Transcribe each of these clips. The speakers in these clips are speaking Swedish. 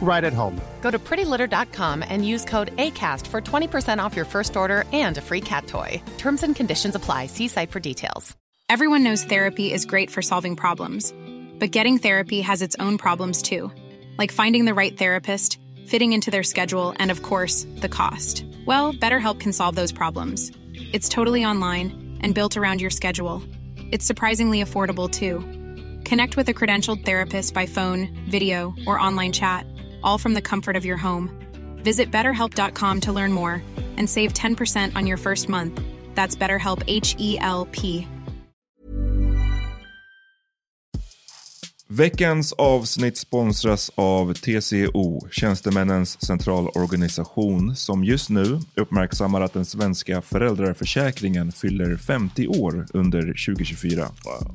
right at home. Go to prettylitter.com and use code ACAST for 20% off your first order and a free cat toy. Terms and conditions apply. See site for details. Everyone knows therapy is great for solving problems, but getting therapy has its own problems too, like finding the right therapist, fitting into their schedule, and of course, the cost. Well, BetterHelp can solve those problems. It's totally online and built around your schedule. It's surprisingly affordable too. Connect with a credentialed therapist by phone, video, or online chat, all from the comfort of your home. Visit betterhelp.com to learn more and save 10% on your first month. That's BetterHelp H E L P. Veckans avsnitt sponsras av TCO, Tjänstemännens centralorganisation, som just nu uppmärksammar att den svenska föräldraförsäkringen fyller 50 år under 2024. Wow.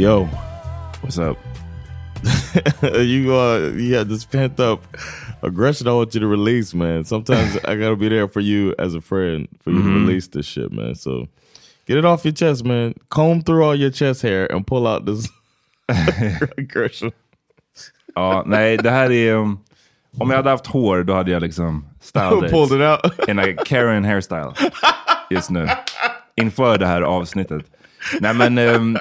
Yo, what's up? you uh you had this pent up aggression I want you to release, man. Sometimes I gotta be there for you as a friend for you mm -hmm. to mm-hmm. release this shit, man. So get it off your chest, man. Comb through all your chest hair and pull out this aggression. ja, nej, det här är... Um, om jag hade haft hår, då hade jag liksom styled Pulled it out. in a Karen hairstyle just nu. Inför det här avsnittet. Nej men, um,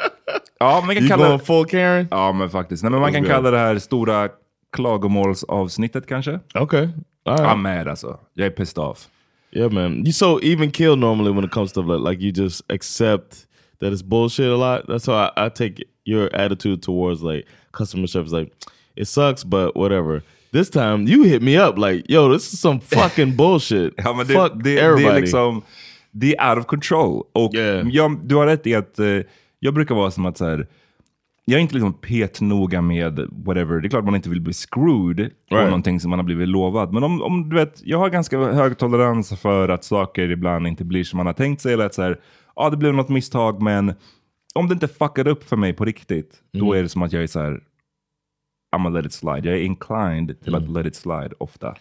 ja man kan you kalla full Karen? Ja men faktiskt. Nej, men man kan okay. kalla det här stora klagomålsavsnittet kanske. Okay. Right. I'm mad alltså. Jag är pissed off. Yeah man. You so even kill normally when it comes to like, like you just accept that it's bullshit a lot. That's how I, I take your attitude towards like customer service. Like it sucks but whatever. This time you hit me up like yo this is some fucking bullshit. ja, men det, Fuck det, everybody. Det är liksom det är out of control. Och yeah. jag, du har rätt i att uh, jag brukar vara som att så här, jag är inte liksom petnoga med whatever. Det är klart man inte vill bli screwed på right. någonting som man har blivit lovad. Men om, om du vet, jag har ganska hög tolerans för att saker ibland inte blir som man har tänkt sig. Eller att så här, ja det blev något misstag men om det inte fuckar upp för mig på riktigt, mm. då är det som att jag är så här, I'm gonna let it slide. Jag är inclined till mm. att let it slide ofta.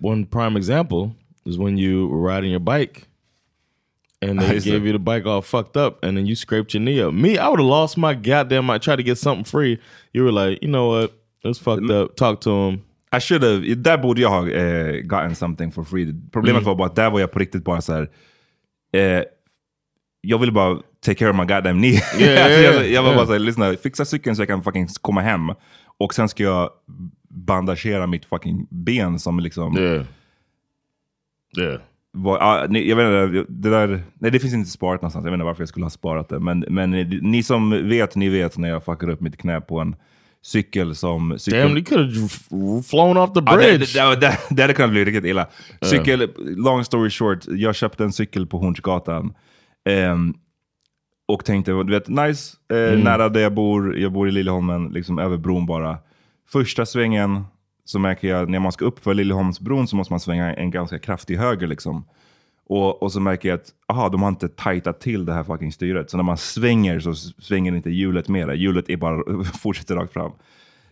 One prime example is when you were riding your bike and they I gave you the bike all fucked up and then you scraped your knee up. Me, I would have lost my goddamn I tried to get something free. You were like, you know what? It's fucked up. Talk to him. I should have, där borde jag ha eh, gotten something for free. Problemet var bara att där var jag på riktigt bara så här. Eh, jag ville bara take care of my goddamn knee. Yeah, yeah, Alltså, jag, yeah. jag var bara Yeah. såhär, lyssna, fixa cykeln så jag kan fucking komma hem. Och sen ska jag bandagera mitt fucking ben som liksom... Yeah. Var, ah, ni, jag vet inte, det där, nej det finns inte sparat någonstans. Jag vet inte varför jag skulle ha sparat det. Men, men ni som vet, ni vet när jag fuckar upp mitt knä på en cykel som... Cykel, Damn, you could have flown off the bridge. det, det, det, det hade kunnat bli riktigt illa. Cykel, long story short, jag köpte en cykel på Hornsgatan. ehm, och tänkte, du vet, nice, eh, nära där jag bor. Jag bor i Liljeholmen, liksom över bron bara. Första svängen så märker jag, när man ska upp för Liljeholmsbron så måste man svänga en ganska kraftig höger. Liksom. Och, och så märker jag att aha, de har inte tajtat till det här fucking styret. Så när man svänger så svänger inte hjulet med. Hjulet är bara, fortsätter rakt fram.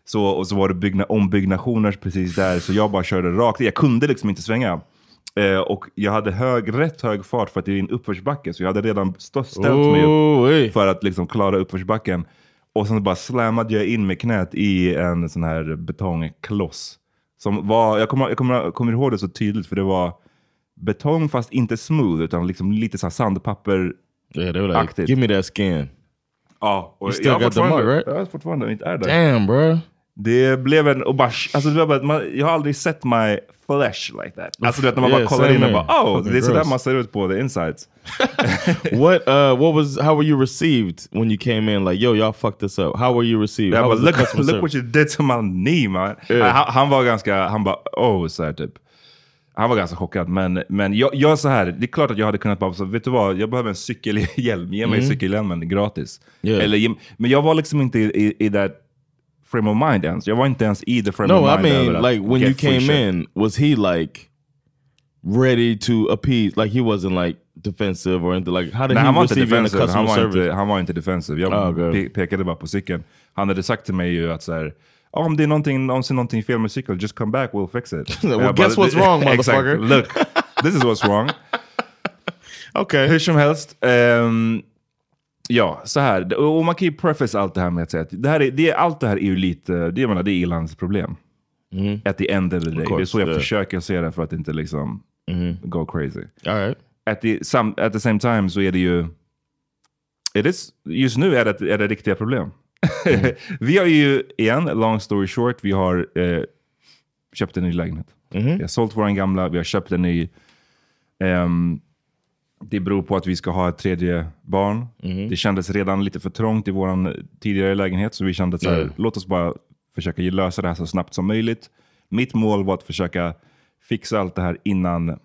Så, och så var det bygna, ombyggnationer precis där, så jag bara körde rakt. Jag kunde liksom inte svänga. Eh, och jag hade hög, rätt hög fart för att det är en uppförsbacke, så jag hade redan ställt mig upp för att liksom klara uppförsbacken. Och sen bara slammade jag in med knät i en sån här betongkloss. Som var, jag kommer, jag kommer, kommer ihåg det så tydligt, för det var betong fast inte smooth, utan liksom lite så här sandpapper. Yeah, they were like, Aktivt. give me that skin. Ja, och You still jag got the fortfarande- mug, right? Jag fortfarande inte är där. Damn, bro. Det blev en... Och bara, alltså, det bara, man, jag har aldrig sett my flesh like that. Alltså du vet när man Yeah, bara kollar in och bara oh, det är sådär man ser ut på the insides. what uh what was how were you received when you came in like yo y'all fucked this up how were you received how was the look, look service? what you did to my knee man. Yeah. Han, han var ganska, han bara oh, så här, typ. Han var ganska chockad, men, men jag, jag så här, det är klart att jag hade kunnat bara, så, vet du vad, jag behöver en cykelhjälm, ge mig cykelhjälmen gratis. Mm. Yeah. Eller, men jag var liksom inte i, i, i that frame of mind ens. Jag var inte ens i the frame no of I mind. över mean att like when you came shit. in was he like ready to appease like he wasn't like defensive or anything like how did Nej, he han var inte defensive. Han var service inte, han var inte defensive. Jag okay. pe pekade bara på cykeln. Han hade sagt till mig ju att så här, "Ja, om det är någonting, är någonting fel med cykeln, just come back, we'll fix it. Well, Jag guess what's wrong, motherfucker. Look, this is what's wrong. okay Hur som helst. ehm, ja, så här. Och man kan ju preface allt det här med att säga att det här är, det, allt det här är ju lite, det, jag menar, det är Irlands problem. At the end of the day. Det är course, så jag yeah. försöker se det för att inte liksom go crazy. all right At the, some, at the same time så är det ju... It is, just nu är det, är det riktiga problem. vi har ju, igen, long story short, vi har eh, köpt en ny lägenhet. Vi har sålt vår gamla, vi har köpt en ny. Ehm, det beror på att vi ska ha ett tredje barn. Det kändes redan lite för trångt i vår tidigare lägenhet, så vi kände att Mm. låt oss bara försöka lösa det här så snabbt som möjligt. Mitt mål var att försöka fixa allt det här innan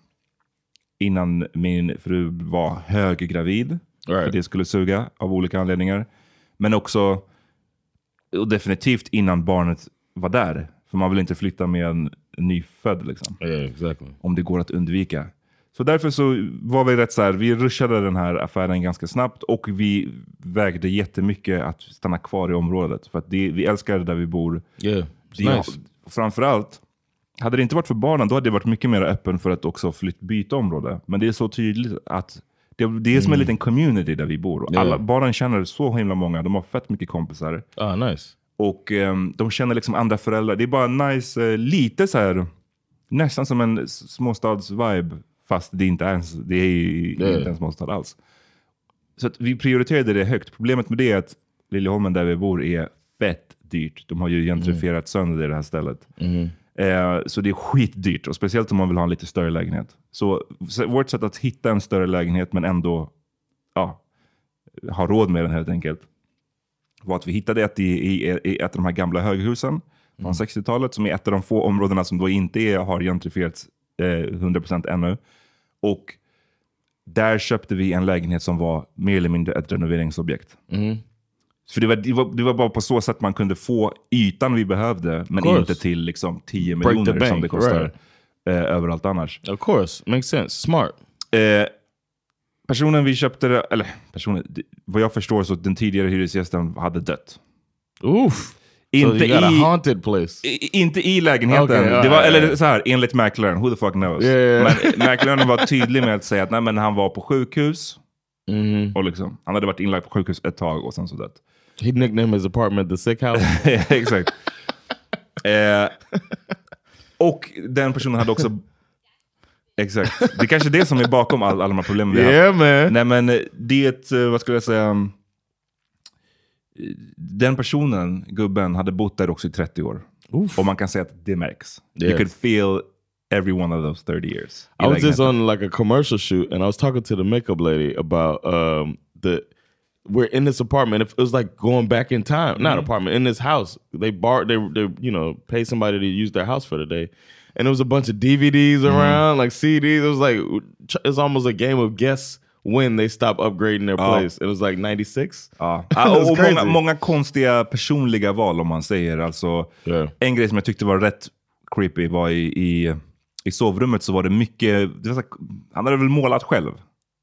innan min fru var höggravid. För Right. det skulle suga av olika anledningar. Men också, och definitivt innan barnet var där. För man vill inte flytta med en nyfödd, liksom, yeah exactly om det går att undvika. Så därför så var vi rätt så här, vi rushade den här affären ganska snabbt och vi vägde jättemycket att stanna kvar i området. För att det, vi älskar där vi bor. yeah Det, nice Framförallt, hade det inte varit för barnen, då hade jag varit mycket mer öppen för att också flytt, byta område. Men det är så tydligt att det, det är som en liten community där vi bor. Ja. Alla, barnen känner så himla många, de har fett mycket kompisar. ah nice Och ehm, de känner liksom andra föräldrar. Det är bara nice, eh, lite så här, nästan som en småstads-vibe. Fast det inte ens, det är ju Ja. inte en småstad alls. Så vi prioriterade det högt. Problemet med det är att Liljeholmen där vi bor är fett dyrt. De har ju gentrifierat sönder det här stället. Eh, så det är skitdyrt. Och speciellt om man vill ha en lite större lägenhet. Så, vårt sätt att hitta en större lägenhet men ändå ja, ha råd med den helt enkelt var att vi hittade ett i, i, i ett av de här gamla höghusen från 60-talet, som är ett av de få områdena som då inte är, har gentrifierats eh, 100% ännu. Och där köpte vi en lägenhet som var mer eller mindre ett renoveringsobjekt. För det var, det, var, det var bara på så sätt man kunde få ytan vi behövde, men inte till liksom 10 Break the miljoner som det kostar right. eh, överallt annars. of course makes sense smart Eh, personen vi köpte, det- eller personen, vad jag förstår så den tidigare hyresgästen hade dött. oof Inte a i- haunted place. I, inte i lägenheten. Okej, ja, det var, ja. eller så här, enligt mäklaren. Who the fuck knows? Men mäklaren var tydlig med att säga att nej, men han var på sjukhus. Mhm. Och liksom, han hade varit inlagd på sjukhus ett tag och sen så dött. He nicknamed his apartment the sick house. Exakt. eh, och den personen hade också... Exakt. Det är kanske är det som är bakom all, alla de här problemen vi har yeah. Nej men det, eh, vad skulle jag säga? Den personen, gubben, hade bott där också i 30 år. Och man kan säga att det märks. You Yes. could feel every one of those 30 years. i was just on like a commercial shoot, and I was talking to the makeup lady about um, the. We're in this apartment. It was like going back in time. Not Mm-hmm. apartment in this house. They bar. They they you know pay somebody to use their house for the day, and there was a bunch of DVDs Mm-hmm. around, like CDs. It was like it's almost a game of guess when they stop upgrading their place. It was like ninety six. Ja. It was och många, många konstiga personliga val om man säger. Alltså, Yeah. En grej som jag tyckte var rätt creepy var i, i, i sovrummet så var det mycket, det var så, han hade väl målat själv.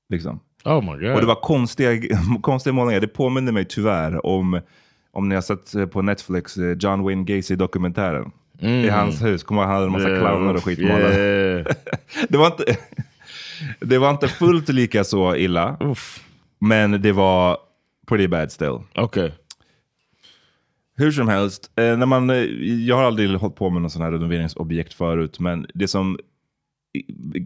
Liksom. Oh my god! Och det var konstiga, konstiga målningar. Det påminner mig tyvärr om, om ni har sett eh, på Netflix eh, John Wayne Gacy-dokumentären. I hans hus, kommer han hade en massa Mm. Yeah, clowner och skit. Yeah. Det, var inte, det var inte fullt lika så illa, men det var pretty bad still. okay. Hur som helst, eh, när man, eh, jag har aldrig hållit på med någon sån här renoveringsobjekt förut, men det som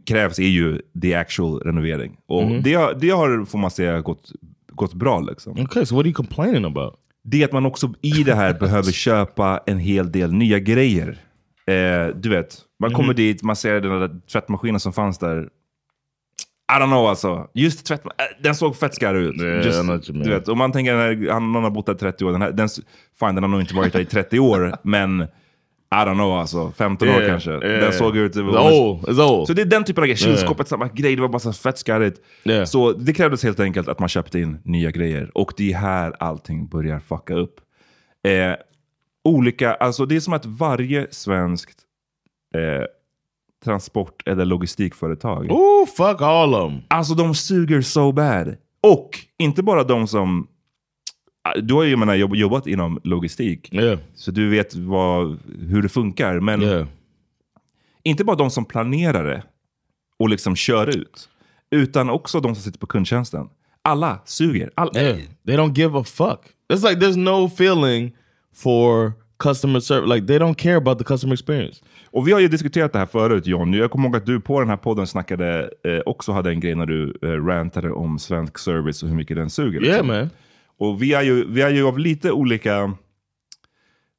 krävs är ju the actual renovering. Och Mm. det, har, det har, får man säga, gått, gått bra. Liksom. Okay. So what are you complaining about? Det är att man också i det här behöver köpa en hel del nya grejer. Eh, du vet, man kommer Mhm. dit, man ser den där tvättmaskinen som fanns där. I don't know alltså. Just tvätt, äh, den såg fett skarrig ut. Yeah, Just, du vet, om man tänker, när han, någon har bott där i 30 år, den, här, den, fine, den har nog inte varit där i 30 år, men I don't know alltså, 15 år Yeah, kanske. yeah. Den såg ut... It's old. It's old. Så det är den typen av grejer. Kylskåpet, samma grej. Det var bara så fett skarrigt. Så det krävdes helt enkelt att man köpte in nya grejer. Och det är här allting börjar fucka upp. Eh, olika, alltså det är som att varje svenskt eh, transport eller logistikföretag, Ooh, fuck all them. alltså de suger so bad. Och inte bara de som, ah, du har ju jag menar, jobb, jobbat inom logistik, Yeah. så du vet vad, hur det funkar. Men Yeah. inte bara de som planerar det och liksom kör ut, utan också de som sitter på kundtjänsten. Alla suger. All, Yeah, they don't give a fuck. It's like there's no feeling for customer service. Like they don't care about the customer experience. Och vi har ju diskuterat det här förut John. Jag kommer ihåg att du på den här podden snackade, eh, också hade en grej när du eh, rantade om svensk service och hur mycket den suger. Yeah, liksom. man. Och vi är, ju, vi är ju av lite olika,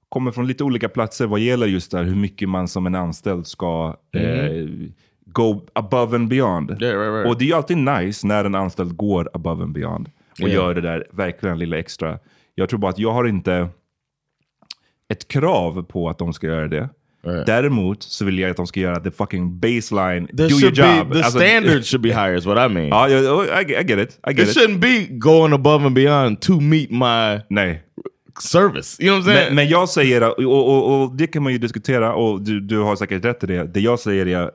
kommer från lite olika platser vad gäller just där hur mycket man som en anställd ska eh, go above and beyond. Yeah, right, right. Och det är ju alltid nice när en anställd går above and beyond och Yeah. gör det där verkligen lilla extra. Jag tror bara att jag har inte ett krav på att de ska göra det. Right. Däremot så vill jag att de ska göra the fucking baseline, There do your job. be the Alltså- standard should be higher. Is what I mean. Ja, I, I get it. I get it it. shouldn't be going above and beyond to meet my Nej. service. You know what I'm saying? Men, men jag säger, och, och, och, det kan man ju diskutera, och du, du har säkert rätt i det. Det jag säger är,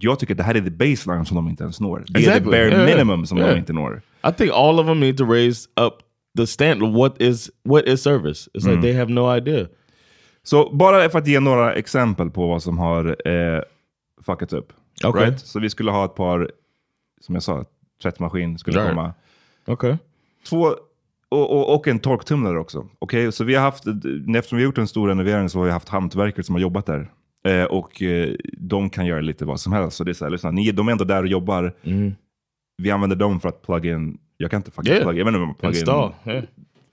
jag tycker att det här är the baseline som de inte ens når. Det är the Exactly. bare yeah. minimum som Yeah. de inte når. I think all of them need to raise up the standard. What is what is service? It's Mm. like they have no idea. Så bara för att ge några exempel på vad som har eh, fuckat upp. Okej. Right? Så vi skulle ha ett par, som jag sa, tvättmaskin skulle Right. komma. Okay. Två, och, och, och en torktumlare också. Okej, Så vi har haft, eftersom vi har gjort en stor renovering så har vi haft hantverkare som har jobbat där. Eh, och eh, de kan göra lite vad som helst. Så det är så här, lyssna, ni, de är ändå där och jobbar. Vi använder dem för att plugga in, jag kan inte fucking Yeah. plugga, jag vet inte om man in, Yeah.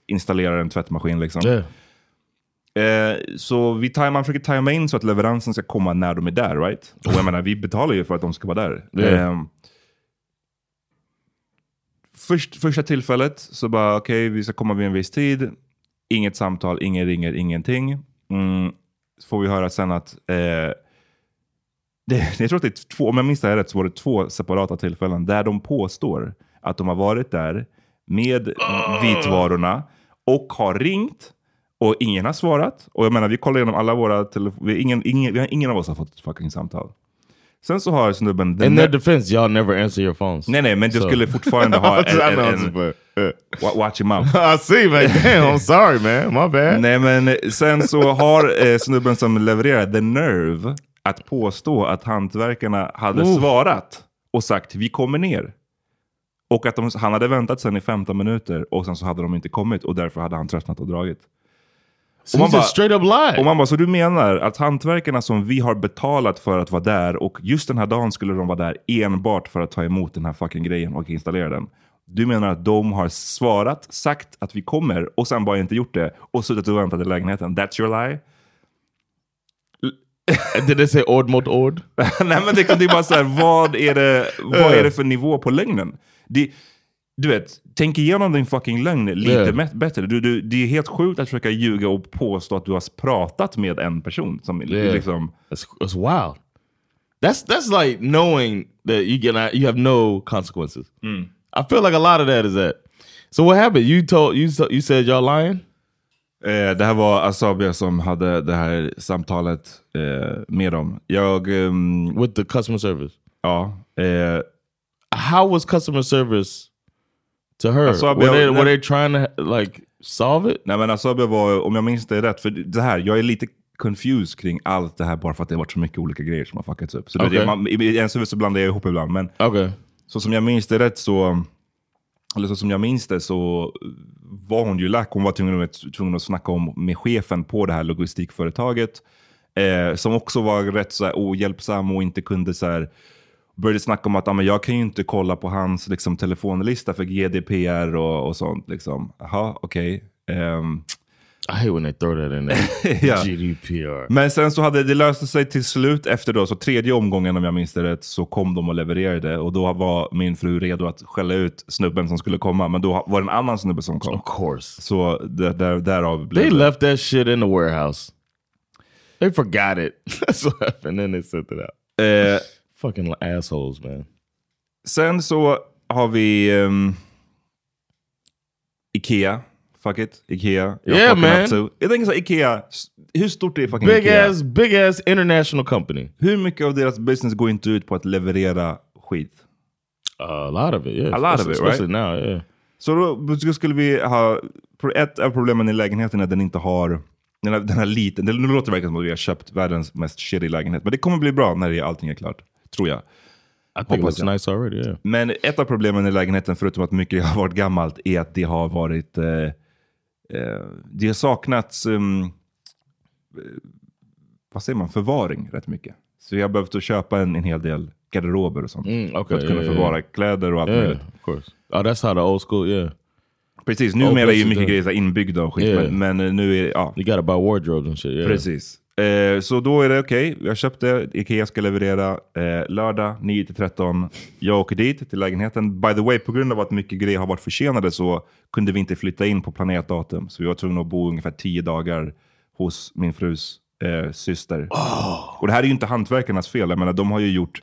installera en tvättmaskin liksom. Yeah. Eh, så vi tar, man försöker tajma in så att leveransen ska komma när de är där, right? Och jag menar, vi betalar ju för att de ska vara där. Yeah. Eh, först, första tillfället så bara, okej, vi ska komma vid en viss tid. Inget samtal, ingen ringer, ingenting. Mm, så får vi höra sen att eh, det, jag tror att det är två, om jag minns det här rätt, så var det två separata tillfällen där de påstår att de har varit där med vitvarorna och har ringt och ingen har svarat. Och jag menar, vi kollar igenom alla våra telefoner. Ingen, ingen, vi har, ingen av oss har fått ett fucking samtal. Sen så har snubben... In their defense, y'all never answer your phones. nej, nej, men du So- skulle fortfarande ha en... en, en, uh, wa- watch him out. I see, man. Damn, I'm sorry, man. My bad. Nej, men sen så har eh, snubben som levererar the nerve att påstå att hantverkarna hade Oof. svarat och sagt vi kommer ner. Och att de, han hade väntat sen i 15 minuter och sen så hade de inte kommit och därför hade han tröttnat och dragit. So man he's bara- straight up lied. Och man bara, så du menar att hantverkarna som vi har betalat för att vara där och just den här dagen skulle de vara där enbart för att ta emot den här fucking grejen och installera den. Du menar att de har svarat, sagt att vi kommer och sen bara inte gjort det och suttit och väntat i lägenheten. That's your lie? Did they say ord mot ord? Nej men det, det är bara så här, vad är det, vad är det för nivå på lögnen? Det, du vet, tänk igenom din fucking lögn lite Yeah. bättre. Du, du, det är helt sjukt att försöka ljuga och påstå att du har pratat med en person. Som Yeah. liksom, That's that's wild. That's that's like knowing that you get you have no consequences. I feel like a lot of that is that. So what happened? You told you you said y'all lying. Eh, det här var Asabia som hade det här samtalet eh, med dem. Jag, ehm, with the customer service. ja. Eh, How was customer service to her? Alltså, were, they, were they trying to like solve it? nej men Asabia var, om jag minns det rätt, för det här, jag är lite confused kring allt det här bara för att det har varit så mycket olika grejer som har fuckats upp. Så det, Okej. man, i, ens huvud så blandar jag ihop ibland. Men Okay. så som jag minns det rätt så, eller så som jag minns det så var hon ju lack. Hon var tvungen tvungen att snacka om med chefen på det här logistikföretaget. Eh, som också var rätt så här, ohjälpsam och inte kunde så här, började snacka om att ah, men jag kan ju inte kolla på hans liksom, telefonlista för GDPR och, och sånt. Liksom. Jaha, okej. Ehm, I hate when they throw that in there. Ja. GDPR. Men sen så hade det löst sig till slut efter då, så tredje omgången om jag minns det rätt, så kom de och levererade. Och då var min fru redo att skälla ut snubben som skulle komma. Men då var det en annan snubbe som kom. Of course. Så där, där, därav blev They det. left that shit in the warehouse. They forgot it. That's what happened. Then they sent it out. Eh, Fucking assholes, man. sen så har vi ehm, Ikea. Fuck it. Ikea. Jag Yeah, man. Jag tänker så Ikea. Hur stort är fucking Big Ikea? ass, big ass international company. Hur mycket av deras business går inte ut på att leverera skit? a lot of it, yeah. A lot of it, Especially right? now, yeah. Så då skulle vi ha, ett av problemen i lägenheten är att den inte har, den här, den här liten, det, nu låter det verkligen som att vi har köpt världens mest shitty lägenhet, men det kommer bli bra när allting är klart, tror jag. Hoppas jag. nice already, yeah. Men ett av problemen i lägenheten, förutom att mycket har varit gammalt, är att det har varit, eh, eh, det har saknats, um, vad säger man, förvaring rätt mycket. Så jag har behövt att köpa en, en hel del garderober och sånt. Mm, för okay, att kunna yeah, förvara yeah. kläder och allt Yeah, möjligt. of course. Oh, that's how the old school, yeah. Precis, numera är ju mycket grejer inbyggda och skit, men, men nu är det, ja. You gotta buy wardrobes and shit. Precis. Eh, så då är det okej, jag köpte, Ikea ska leverera eh, lördag 9-13. Jag åker dit till lägenheten. By the way, på grund av att mycket grejer har varit försenade så kunde vi inte flytta in på planerat datum. Så vi var tvungna att bo ungefär 10 dagar hos min frus eh, syster. Och det här är ju inte hantverkarnas fel, jag menar de har ju gjort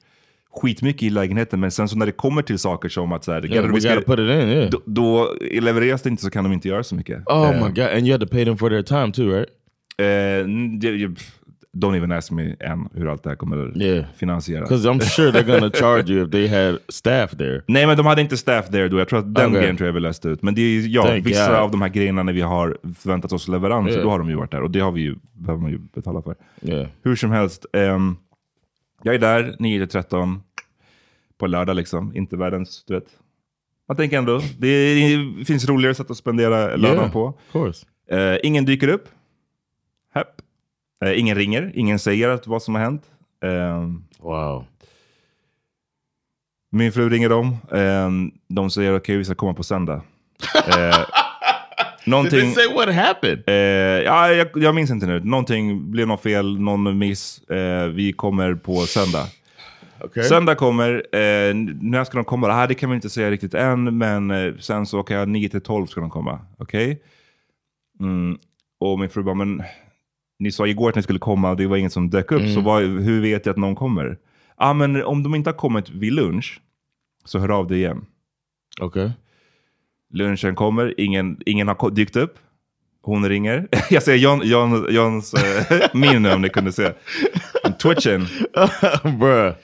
skitmycket i lägenheten, men sen så när det kommer till saker som att så här, Yeah, we gotta put it in, yeah. då, då levereras det inte så kan de inte göra så mycket. Oh Eh, my god, and you had to pay them for their time too, right? Pff, don't even ask me än hur allt det här kommer Yeah. finansieras. Because I'm sure they're gonna charge you if they had staff there. Nej men de hade inte staff there då, jag tror att den Okay. grejen tror jag vi läste ut. Men det är ja, Thank vissa God. av de här grejerna när vi har förväntat oss leveranser, Yeah. då har de ju varit där. Och det har vi ju, behöver man ju betala för. Yeah. Hur som helst, ehm, jag är där 9-13 på lördag liksom. Inte världens, du vet. Jag tänker ändå, det, är- det finns roligare sätt att spendera lördagen på. Eh, ingen dyker upp. Hepp. Eh, ingen ringer, ingen säger att vad som har hänt. Ehm, Wow. min fru ringer dem. Ehm, de säger okej, vi ska komma på söndag. Eh, Did någonting, they say what happened? eh, ja, jag, jag minns inte nu. Någonting blev något fel, någon miss. Eh, vi kommer på söndag. Okay. Söndag kommer, eh, när ska de komma? Ah, det kan man inte säga riktigt än, men eh, sen så kan jag 9 till 12 ska de komma. Okej? Mm. Och min fru bara, men ni sa igår att ni skulle komma och det var ingen som dök upp, så vad, hur vet jag att någon kommer? Ja, ah, men om de inte har kommit vid lunch, så hör av dig igen. Okay. Lunchen kommer, ingen, ingen har dykt upp. Hon ringer. Jag ser John, John, Johns uh, min nu om ni kunde se. Twitchen.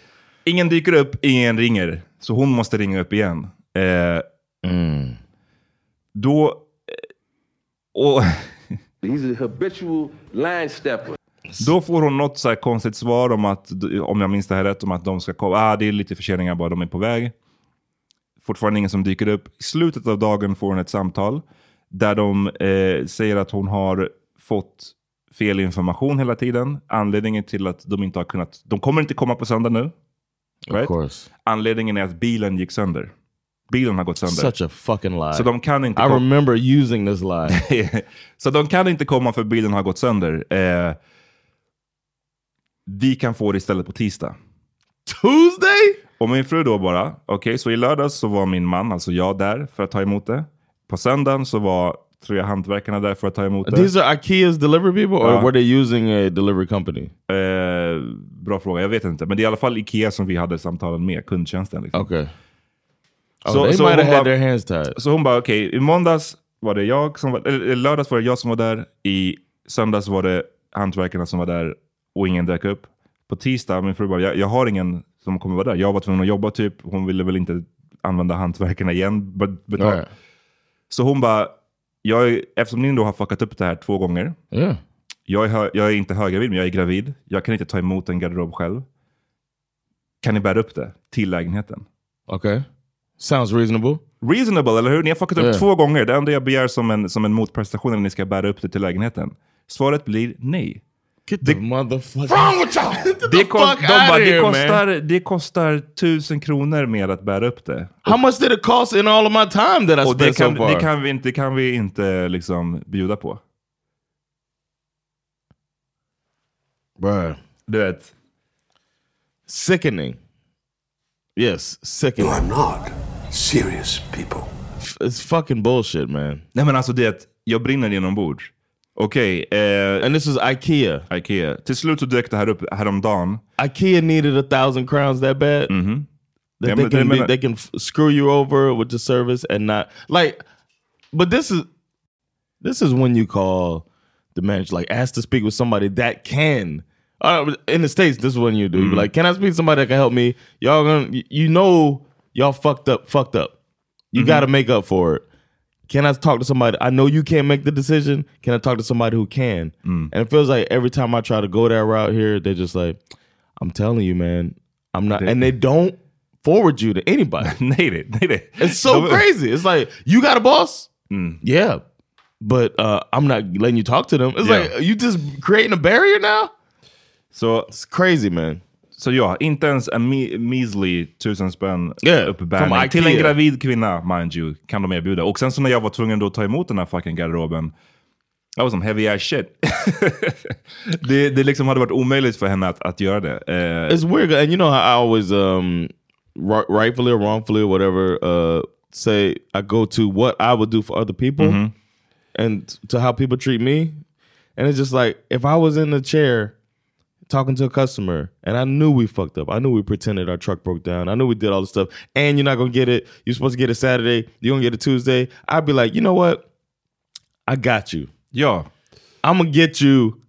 Ingen dyker upp, ingen ringer. Så hon måste ringa upp igen. Eh, Då... eh, Och He's a habitual line stepper. då får hon något så här konstigt svar om att, om jag minns det här rätt, om att de ska komma. Ah, det är lite förseningar bara, de är på väg. Fortfarande ingen som dyker upp. I slutet av dagen får hon ett samtal där de eh, säger att hon har fått fel information hela tiden. Anledningen till att de inte har kunnat... De kommer inte komma på söndag nu. Right? course. Anledningen är att bilen gick sönder. Bilen har gått sönder. Such a fucking lie. Så de kan inte I kom- remember using this lie. Så de kan inte komma för bilen har gått sönder. Eh, vi kan få det istället på tisdag. Tuesday? Och min fru då bara, okej, så i lördags så var min man, alltså jag, där för att ta emot det. På söndagen så var, tror jag, hantverkarna där för att ta emot det. These are Ikea's delivery people, or Uh. were they using a delivery company? Eh, bra fråga, jag vet inte. Men det är i alla fall Ikea som vi hade samtalen med, kundtjänsten. Liksom. Okay. Oh, Så- they så might have hon had bara- their hands tied. Så hon bara, okej, i måndags var det jag som var, eller lördags var det jag som var där. I söndags var det hantverkarna som var där och ingen dök upp. På tisdag, min fru bara, jag, jag har ingen som kommer vara där. Jag var tvungen att jobba typ. Hon ville väl inte använda hantverkarna igen. be- betala. Right. Så hon bara, jag, eftersom ni då har fuckat upp det här två gånger. Yeah. Jag är, jag är inte höggravid, men jag är gravid. Jag kan inte ta emot en garderob själv. Kan ni bära upp det till lägenheten? Okay. Sounds reasonable. Reasonable, eller hur? Ni har fuckat upp Ja. två gånger. Det enda jag begär som en, som en motprestation är att ni ska bära upp det till lägenheten. Svaret blir nej. Get the motherfucker. Det, kost, fuck de bara, det, kostar, det kostar tusen kronor mer att bära upp det. How much did it cost in all of my time that I Och det spent so kan, far? det kan vi inte, det kan vi inte liksom bjuda på. Bruh. Du vet. Sickening. Yes, sickening. I'm not. Serious people. It's fucking bullshit, man. Nej men alltså det, jag brinner inombords. Okej, eh, And this is Ikea. Ikea. Till slut så dök det här upp häromdagen. Ikea needed a thousand crowns that bad. Mhm. That Ja, they, men can be, menar- they can screw you over with the service and not like. But this is this is when you call the manager, like ask to speak with somebody that can. Uh, in the states, this is when you do. You be like, can I speak to somebody that can help me? Y'all gonna, you know, y'all fucked up, fucked up. You got to make up for it. Can I talk to somebody? I know you can't make the decision. Can I talk to somebody who can? And it feels like every time I try to go that route here, they're just like, I'm telling you, man, I'm not. And they don't forward you to anybody. nej det, nej det. It's so crazy. It's like, you got a boss? Yeah. But uh, I'm not letting you talk to them. It's Yeah. like, you just creating a barrier now? So It's crazy, man. Så ja, inte ens en me measly tusen spänn Yeah, uppbärning till en gravid kvinna, mind you, kan de erbjuda. Och sen så när jag var tvungen då att ta emot den här fucking garderoben, I was some heavy ass shit. det, det liksom hade varit omöjligt för henne att, att göra det. Eh, It's weird. And you know how I always, um, ri- rightfully or wrongfully or whatever, uh, say I go to what I would do for other people and to how people treat me. And it's just like, if I was in the chair talking to a customer and I knew we fucked up. I knew we pretended our truck broke down. I knew we did all this stuff. And you're not going to get it. You're supposed to get it Saturday. You're going to get it Tuesday. I'd be like, you know what? I got you. ja, I'm going to get you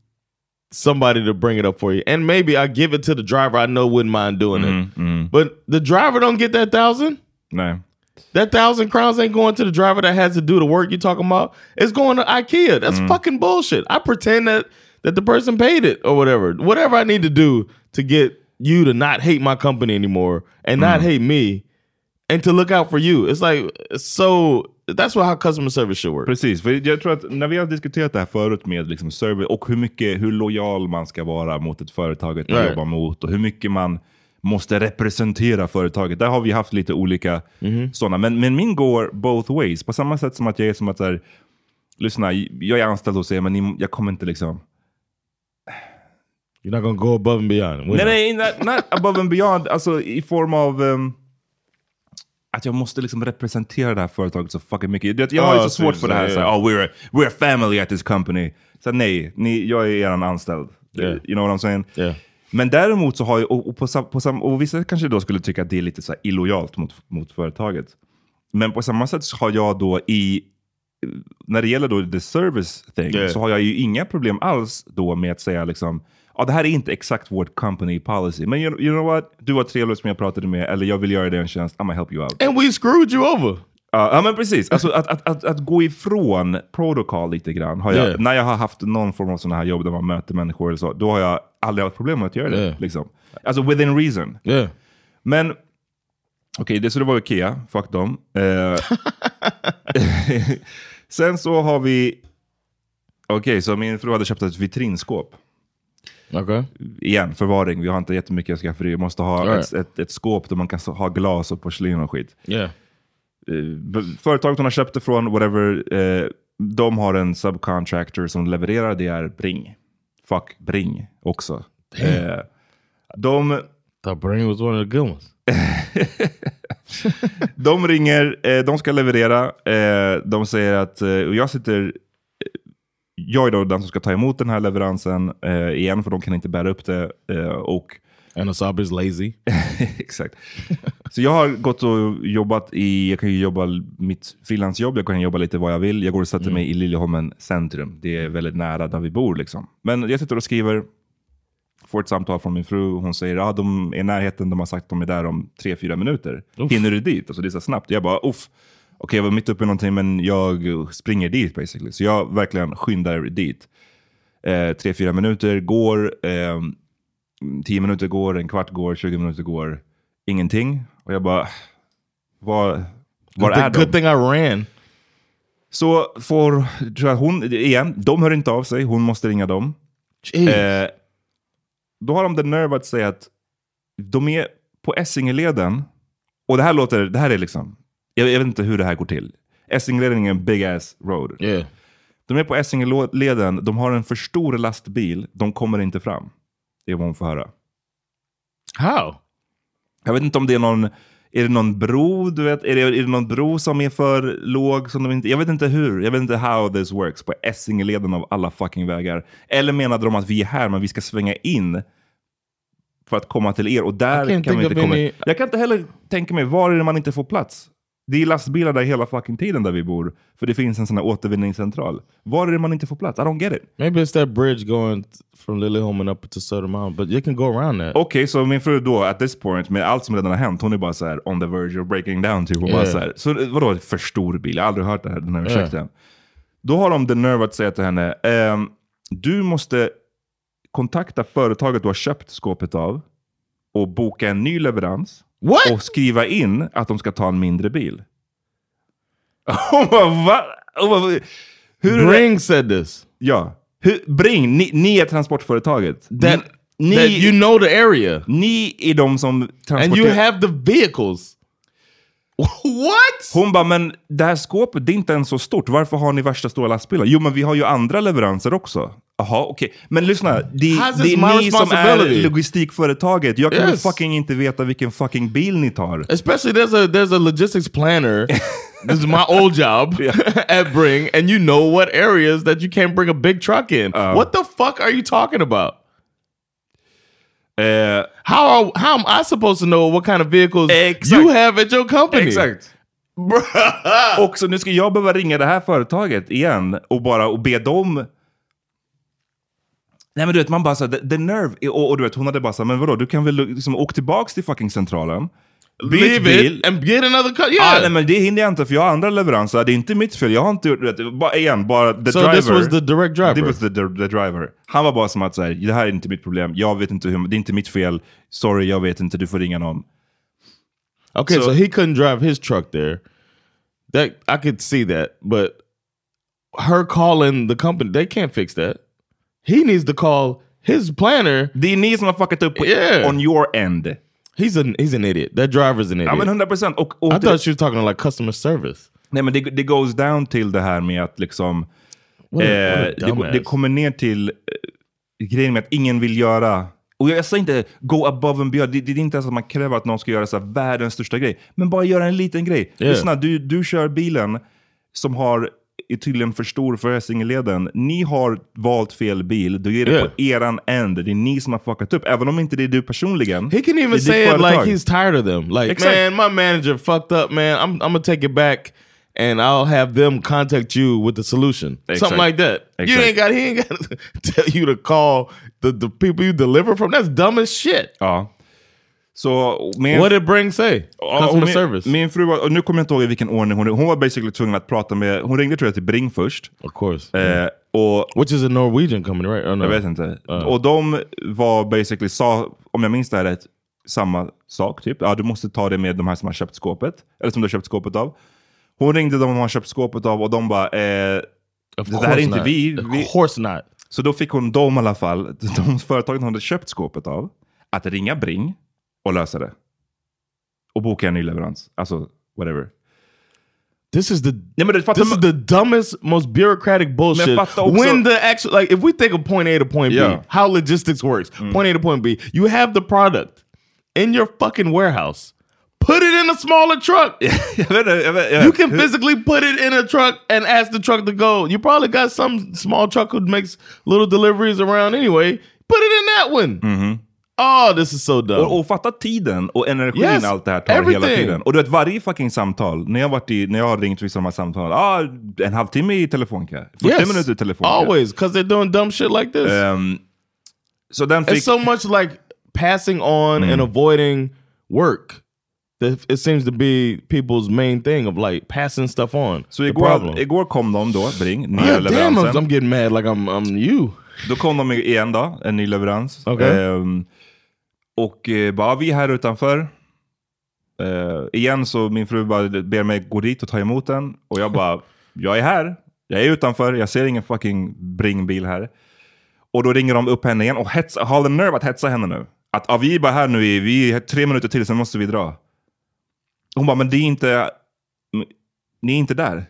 somebody to bring it up for you. And maybe I give it to the driver I know wouldn't mind doing it. Mm-hmm, mm-hmm. But the driver don't get that thousand. nej. That thousand crowns ain't going to the driver that has to do the work you're talking about. It's going to IKEA. That's mm. fucking bullshit. I pretend that that the person paid it or whatever. Whatever I need to do to get you to not hate my company anymore and not hate me and to look out for you. It's like so that's what how customer service should work. Precis, för jag tror att när vi har diskuterat det här förut med liksom service och hur mycket, hur lojal man ska vara mot ett företag man Right. jobbar mot och hur mycket man måste representera företaget. Där har vi haft lite olika sådana. Men, men min går both ways. På samma sätt som att jag är som att så här, lyssna, jag är anställd hos er men jag kommer inte liksom You're not gonna go above and beyond. Nej, nej, not, not above and beyond. Alltså i form av ehm, att jag måste liksom representera det här företaget så fucking mycket. Det- Jag har ju så svårt för det här. så- ja. oh, we're, a, we're a family at this company. Så nej, ni, jag är er anställd. Yeah. You know what I'm saying? Yeah. Men däremot så har jag, och, och, på, på och vissa kanske då skulle tycka att det är lite så illojalt mot, mot företaget. Men på samma sätt så har jag då i, när det gäller då the service thing, Yeah. så har jag ju inga problem alls då med att säga liksom, ja, det här är inte exakt vårt company policy, men you, you know what? Du var trevlig som jag pratade med, eller jag vill göra dig en tjänst, I'm gonna help you out. And we screwed you over. Ja, ja men precis. Alltså, att, att, att, att gå ifrån protocol lite grann. Har jag, Yeah. När jag har haft någon form av sådana här jobb där man möter människor, eller så, då har jag aldrig haft problem med att göra det. Yeah. Liksom. Alltså within reason. Yeah. Men, okej, det så det var Ikea, fuck dem. Eh, sen så har vi, okej, så min fru hade köpt ett vitrinskåp. Okay. Igen, förvaring. Vi har inte jättemycket skafferi. Vi måste ha Alright. ett, ett, ett skåp där man kan ha glas och porslin och skit. Yeah. Eh, företaget hon har köpt det från, whatever, eh, de har en subcontractor som levererar, det är Bring. Fuck Bring också. Eh, de, Thought Brain was one of the good ones. de ringer, eh, de ska leverera, eh, de säger att, eh, jag sitter, jag är då den som ska ta emot den här leveransen eh, igen, för de kan inte bära upp det. Eh, och And Asabi's lazy. Exakt. Så jag har gått och jobbat i, jag kan ju jobba mitt frilansjobb, jag kan jobba lite vad jag vill. Jag går och sätter mig i Liljeholmen centrum. Det är väldigt nära där vi bor. Liksom. Men jag sitter och skriver, får ett samtal från min fru. Hon säger att ah, de är i närheten, de har sagt att de är där om tre, fyra minuter. Hinner du dit? Alltså, det är så snabbt. Jag bara, uff. Okej, jag var mitt uppe i någonting, men jag springer dit basically. Så jag verkligen skyndar dit. Eh, tre, fyra minuter går. Eh, 10 minuter går, en kvart går, 20 minuter går. Ingenting. Och jag bara, var, var good, är thing, good de? thing I ran. Så får, tror jag hon, igen, de hör inte av sig, hon måste ringa dem. Eh, då har de the nerve att säga att de är på Essingeleden. Och det här låter, det här är liksom, jag, jag vet inte hur det här går till. Essingeleden är en big ass road. yeah. De är på Essingeleden, de har en för stor lastbil, de kommer inte fram. Det är vad hon får höra. How? Jag vet inte om det är någon, är det någon bro, du vet? Är det, är det någon bro som är för låg? Som de inte, jag vet inte hur, jag vet inte how this works på Essingeleden av alla fucking vägar. Eller menade de att vi är här men vi ska svänga in för att komma till er och där kan vi inte komma any-. Jag kan inte heller tänka mig, var är det man inte får plats? Det är lastbilar där hela fucking tiden där vi bor. För det finns en sån här återvinningscentral. Var är det man inte får plats? I don't get it. Maybe it's that bridge going from Lilleholmen up to Södermalm, but you can go around that. Okej, så min fru då, at this point, med allt som redan har hänt, hon är bara så här on the verge of breaking down. Typ. Hon bara Yeah. så, här, så vadå för stor bil? Jag har aldrig hört det här, den här ursäkten. Då har de the nerve att säga till henne, ehm, du måste kontakta företaget du har köpt skåpet av och boka en ny leverans. What? Och skriva in att de ska ta en mindre bil. Hon bara, va? Hon bara, hur? Bring said this. Ja. Hur, bring, ni, ni är transportföretaget. That, ni, that you know the area. ni är de som And transporterar. you have the vehicles. What? Hon bara, men det här skåpet det är inte ens så stort. Varför har ni värsta stora lastbilar? Jo, men vi har ju andra leveranser också. Jaha, okej. Men lyssna, det, How's det är ni som är logistikföretaget. Jag kan Yes. fucking inte veta vilken fucking bil ni tar. Especially there's a there's a logistics planner. this is my old job at Bring, and you know what areas that you can't bring a big truck in. Uh. what the fuck are you talking about? Eh, How are, how am I supposed to know what kind of vehicles Exakt. you have at your company? exakt. Och så nu ska jag behöva ringa det här företaget igen och bara och be dem... Nej men du vet, man bara såhär, the, the nerve. Och, och du vet, hon hade bara såhär, men vadå, du kan väl liksom åka tillbaks till fucking centralen. Leave bil. it and get another car. Ah, Yeah. nej, men det hinner jag inte för jag har andra leveranser. Det är inte mitt fel. Jag har inte gjort det. Bara, igen, bara the so driver. this was the direct driver. Det was the, the, the driver. Han var bara som att säga, det här är inte mitt problem. Jag vet inte hur, det är inte mitt fel. Sorry, jag vet inte. Du får ringa någon. Okay, So- so, he couldn't drive his truck there. That I could see that, but her calling the company, they can't fix that. He needs to call his planner. Ni som har fuckat upp Yeah. on your end. He's an he's an idiot. That driver's an idiot. Ja men 100 procent. Och, och I det, thought she was talking like customer service. nej, men det, det goes down till det här med att liksom... What a- eh, what det, det kommer ner till eh, grejen med att ingen vill göra... Och jag, jag säger inte go above and beyond. Det, det är inte ens att man kräver att någon ska göra så här världens största grej. Men bara göra en liten grej. Yeah. Lyssna, du, du kör bilen som har är tydligen för stor för Essingeleden. Ni har valt fel bil, då är det Yeah. på eran end. Det är ni som har fuckat upp. Även om inte det är du personligen. He can even say it like he's tired of them. Like, Exact. man, my manager fucked up, man. I'm I'm gonna take it back and I'll have them contact you with the solution. Exact. Something like that. You Exact. ain't got he ain't got to tell you to call the, the people you deliver from. That's dumb as shit. Ja. Så min, What did Bring say? Customer min, service. Min fru var, och nu kommer jag inte ihåg i vilken ordning hon Hon var basically tvungen att prata med, hon ringde tror jag till Bring först. of course. Eh, och Which is a Norwegian company, right? Or no? jag vet inte. Och de var basically, sa, om jag minns det här rätt, samma sak typ. Ja, du måste ta det med de här som har köpt skåpet. Eller som du har köpt skåpet av. Hon ringde de som har köpt skåpet av och de bara, eh, det här är inte not. vi. Of vi. course not. Så då fick hon dem i alla fall, de företagen hon hade köpt skåpet av, att ringa Bring och lösa det. Och boka en ny leverans. Alltså, whatever. This is the Nej, men fattar this is the dumbest, most bureaucratic bullshit. When the actual like, if we think of point A to point Yeah. B, how logistics works. Mm. Point A to point B, you have the product in your fucking warehouse. Put it in a smaller truck. jag vet, inte, jag vet, jag, You can physically put it in a truck and ask the truck to go. You probably got some small truck who makes little deliveries around anyway. Put it in that one. Mm-hmm. Oh, this is so dumb. Och, och fatta tiden och energin Yes, allt det här tar hela everything. tiden. Och du vet varje fucking samtal, när jag, varit i, när jag har ringt vissa av de här samtalen, ah, en halvtimme i telefonkö, 40 yes, minuter i telefonkö. always because they're doing dumb shit like this. Ehm, så den fick... it's so much like passing on and avoiding work. It seems to be people's main thing of like passing stuff on. så The igår, igår kom de då, Bring, nya God damn, I'm, leveransen. I'm getting mad like I'm I'm you. Då kom de igen då, en ny leverans. Okej. Ehm, och eh, bara, vi är här utanför. Eh, igen så min fru bara ber mig gå dit och ta emot den. Och jag bara, jag är här. Jag är utanför, jag ser ingen fucking bringbil här. Och då ringer de upp henne igen och hetsa, har den nerv att hetsa henne nu. Att ah, vi är bara här nu, i, vi är tre minuter till, sen måste vi dra. Hon bara, men det är inte, ni är inte där.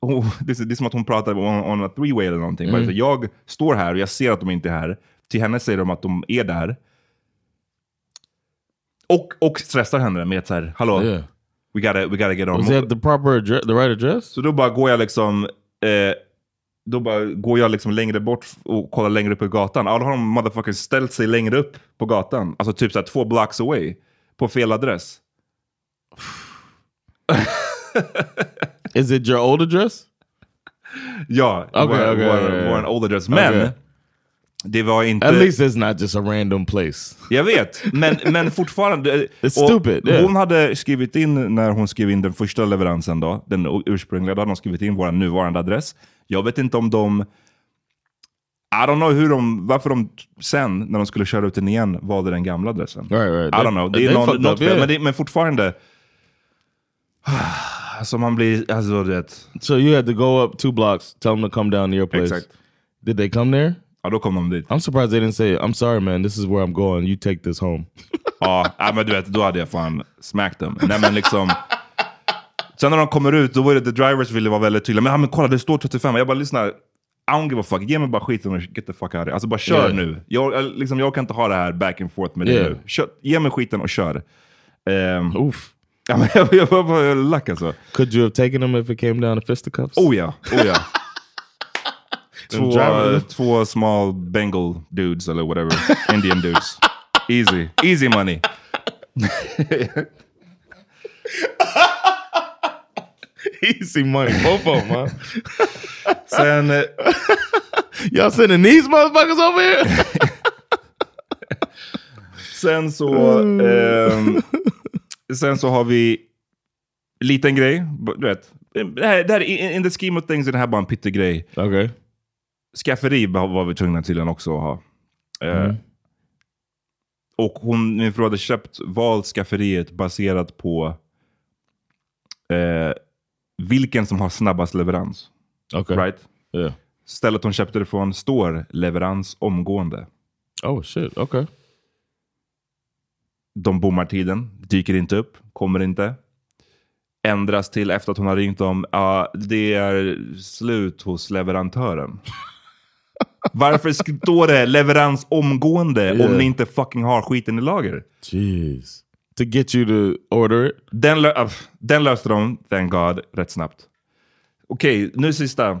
Oh, det, är, det är som att hon pratar on, on a three way eller någonting. Bara så Jag står här och jag ser att de inte är här. Till henne säger de att de är där. Och, och stressar henne med att så här, hallå, Yeah. we, gotta, we gotta get on. Was that the proper address, the right address? Så då bara går jag liksom eh, då bara går jag liksom längre bort och kollar längre upp på gatan. Ja, då har de motherfuckers ställt sig längre upp på gatan. Alltså typ så här två blocks away. På fel adress. Is it your old address? Ja, Okej, vår, okej, vår, okej. vår old address. Men Okej. det var inte... At least it's not just a random place. Jag vet, men, men fortfarande. It's stupid, yeah. Hon hade skrivit in, när hon skrev in den första leveransen, då, den ursprungliga, då hade hon skrivit in vår nuvarande adress. Jag vet inte om de... I don't know hur de, varför de sen, när de skulle köra ut den igen, valde den gamla adressen. Right, right. I don't know. Det är någon, något fel, yeah. men, det, men fortfarande... Alltså man blir, alltså du vet. So you had to go up two blocks, tell them to come down to your place. Exakt. Did they come there? Ja, då kom de dit. I'm surprised they didn't say, I'm sorry man, this is where I'm going. You take this home. Ja, men du vet, då hade jag fan smacked dem. Nej, men liksom, sen när de kommer ut, då var det the drivers ville vara väldigt tydliga. Men, ja, men kolla, det står 35. Jag bara lyssnar. I don't give a fuck. Ge mig bara skiten och get the fuck out of here. Alltså bara kör Yeah. nu. Jag, liksom, jag kan inte ha det här back and forth med Yeah. dig nu. Kör, ge mig skiten och kör. Um, Oof. Ja, men jag, var lack alltså. Could you have taken them if it came down to fisticuffs? Oh ja, oh ja. två, två small Bengal dudes eller whatever. Indian dudes. Easy. Easy money. Easy money, both of them, huh? Sen... Y'all sending these motherfuckers over here? Sen så, ehm, sen så har vi liten grej. Du vet, det här, det här, in, the scheme of things är det här bara en pyttegrej. okay. Skafferi var vi tvungna tydligen också att ha. Eh, Och hon, min fru hade köpt, valt skafferiet baserat på eh, vilken som har snabbast leverans. Okay. Right? Yeah. Stället hon köpte det från står leverans omgående. Oh shit. Okay. De bommar tiden, dyker inte upp, kommer inte. Ändras till efter att hon har ringt dem, ja det är slut hos leverantören. Varför står det leverans omgående Yeah. om ni inte fucking har skiten i lager? Jeez. To get you to order it? Den, lö- äh, den löste de, thank God, rätt snabbt. Okej, nu sista.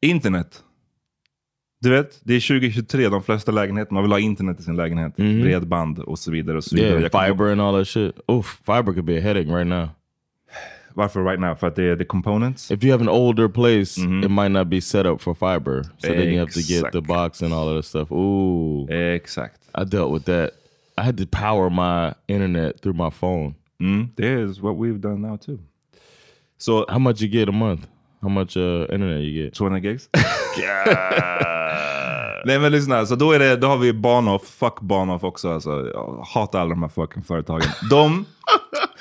Internet. Du vet, det är 2023, de flesta lägenheter, man vill ha internet i sin lägenhet. Bredband och så vidare. Och så vidare. Yeah, fiber and all that shit. Oof, fiber could be a headache right now. Varför right now? För att det är the components? If you have an older place, it might not be set up for fiber. So then you have to get the box and all of that stuff. Ooh. Exakt. I dealt with that. I had to power my internet through my phone. Mm, det is what we've done now too. Så How much you get a month? How much uh, internet you get? 200 gigs? Nej men lyssna, så då, är det, då har vi Bahnhof, fuck Bahnhof också. Alltså, jag hatar alla de här fucking företagen. De,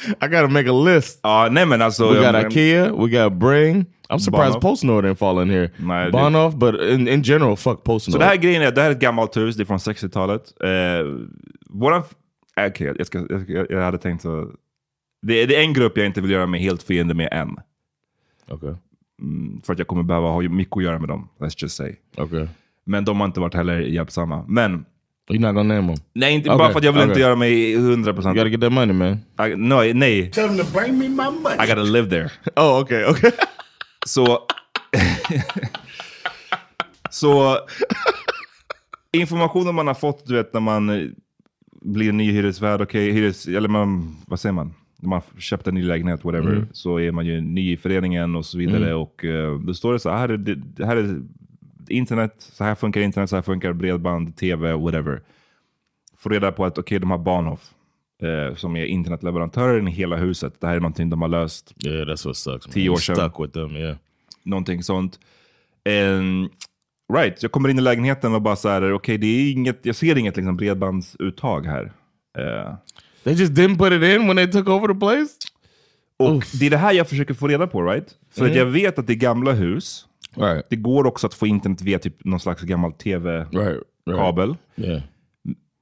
I gotta make a list. ja nej men alltså. We got men- IKEA, we got Bring. I'm surprised Bahnhof. PostNord didn't fall in here. Nej, det- Bahnhof, but in, in general, fuck PostNord. Så det här grejen är, det här är ett gammalt hus, det är från 60-talet. Eh, våran... äh, Okej, jag, ska, jag, jag hade tänkt så... Det, är- det är en grupp jag inte vill göra mig helt fiende med än. Okay. Mm, för att jag kommer behöva ha mycket att göra med dem, let's just say. Okay. Men de har inte varit heller hjälpsamma. Men, You're not gonna name them. nej inte Okay, bara för att jag vill inte okay. göra mig 100%. You gotta get that money, man. I, no, nej, Tell them to bring me my money. I gotta live there. Oh, okay, okay. Så... så... Informationen man har fått, du vet, när man blir ny hyresvärd, okej, hyres... Eller man, vad säger man? När man köpt en ny lägenhet, whatever, så är man ju ny i föreningen och så vidare. Och uh, då står det så här, är det, här är internet, så här funkar internet, så här funkar bredband, tv, whatever. Får reda på att okej, de har Bahnhof, eh, som är internetleverantören i hela huset. Det här är någonting de har löst Yeah, that's what sucks. Tio år sedan. stuck with them, yeah. någonting sånt. Ehm, right, jag kommer in i lägenheten och bara så här, okej, det är inget, jag ser inget liksom, bredbandsuttag här. Eh, They just didn't put it in when they took over the place? och det är det här jag försöker få reda på, right? För att jag vet att det är gamla hus. Right, Det går också att få internet via typ någon slags gammal tv-kabel. right, right. Yeah.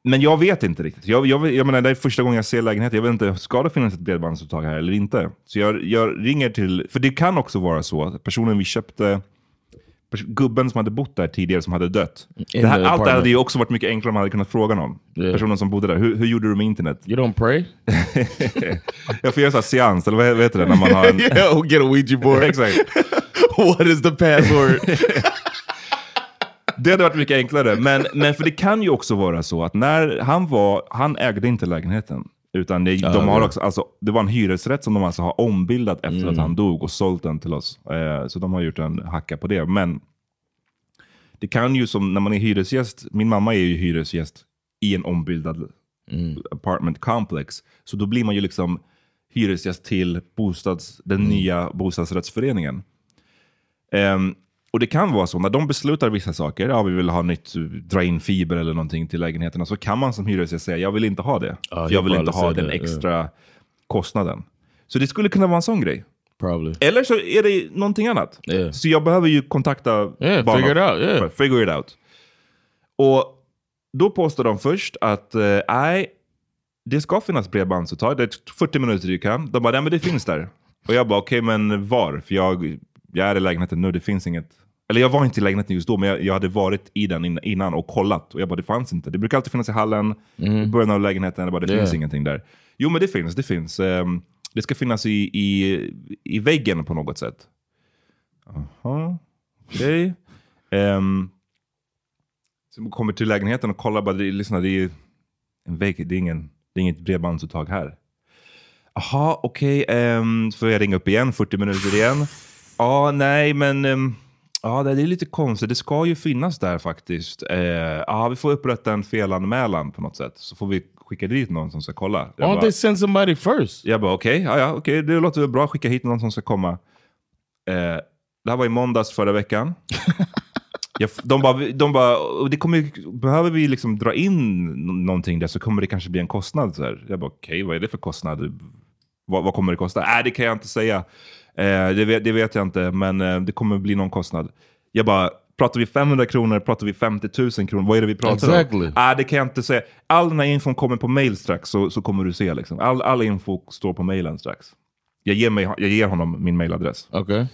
Men jag vet inte riktigt. Jag, jag, jag menar, det är första gången jag ser lägenheten. Jag vet inte, ska det finnas ett bredbandsuttag här eller inte? Så jag, jag ringer till, för det kan också vara så att personen vi köpte, gubben som hade bott där tidigare som hade dött. Det här, allt det här hade ju också varit mycket enklare om man hade kunnat fråga någon. Yeah. Personen som bodde där, hur, hur gjorde du med internet? You don't pray? jag får göra så här seans, eller vad vad heter det? När man har en... yeah, we'll get a Ouija board. Exakt. what is the password? Det hade varit mycket enklare. Men, men för det kan ju också vara så att när han var, han ägde inte lägenheten. Utan det, de har ja. också, alltså, det var en hyresrätt som de alltså har ombildat efter att han dog och sålt den till oss. Eh, så de har gjort en hacka på det. Men det kan ju som när man är hyresgäst, min mamma är ju hyresgäst i en ombildad apartment complex. Så då blir man ju liksom hyresgäst till bostads, den nya bostadsrättsföreningen. Ehm, och det kan vara så, när de beslutar vissa saker, ja vi vill ha nytt, dra in fiber eller någonting till lägenheterna, så kan man som hyresgäst säga, jag vill inte ha det. Ja, för jag vill inte ha den det, extra kostnaden. Så det skulle kunna vara en sån grej. Probably. Eller så är det någonting annat. Yeah. Så jag behöver ju kontakta Yeah, figure it out, yeah. Figure it out. Och då påstår de först att eh, nej, det ska finnas bredbandsuttag. Det är 40 minuter du kan. De bara, nej men det finns där. Och jag bara, okej men var? För jag, jag är i lägenheten nu, det finns inget. Eller jag var inte i lägenheten just då, men jag, jag hade varit i den in- innan och kollat. Och jag bara, det fanns inte. Det brukar alltid finnas i hallen, i början av lägenheten. Jag bara, det Yeah. finns ingenting där. Jo men det finns, det finns. Ehm, det ska finnas i, i, i väggen på något sätt. Jaha, okej. Ehm, så kommer till lägenheten och kollar, bara, det, lyssna, det är en vägg, det är, ingen, det är inget bredbandsuttag här. Jaha, okej. ehm, så får jag ringa upp igen, 40 minuter igen. Ja, nej, men ehm, ja, det är lite konstigt. Det ska ju finnas där faktiskt. Eh, ja, vi får upprätta en felanmälan på något sätt. Så får vi skicka dit någon som ska kolla. Jag Why don't bara- they send somebody first? jag bara okej, ja, ja, okej, det låter väl bra. Skicka hit någon som ska komma. Eh, det här var i måndags förra veckan. Jag, de bara, de bara "Och det kommer, behöver vi liksom dra in någonting där så kommer det kanske bli en kostnad. Så här. Jag bara okej, vad är det för kostnad? Vad, vad kommer det kosta? Nej, det kan jag inte säga. Eh, det, vet, det vet jag inte, men eh, det kommer bli någon kostnad. Jag bara, pratar vi 500 kronor? Pratar vi 50 000 kronor? Vad är det vi pratar Exactly. om? Nej, det kan jag inte säga. All den här infon kommer på mail strax, så, så kommer du se. Liksom. All, all info står på mailen strax. Jag ger, mig, jag ger honom min mailadress. Okay.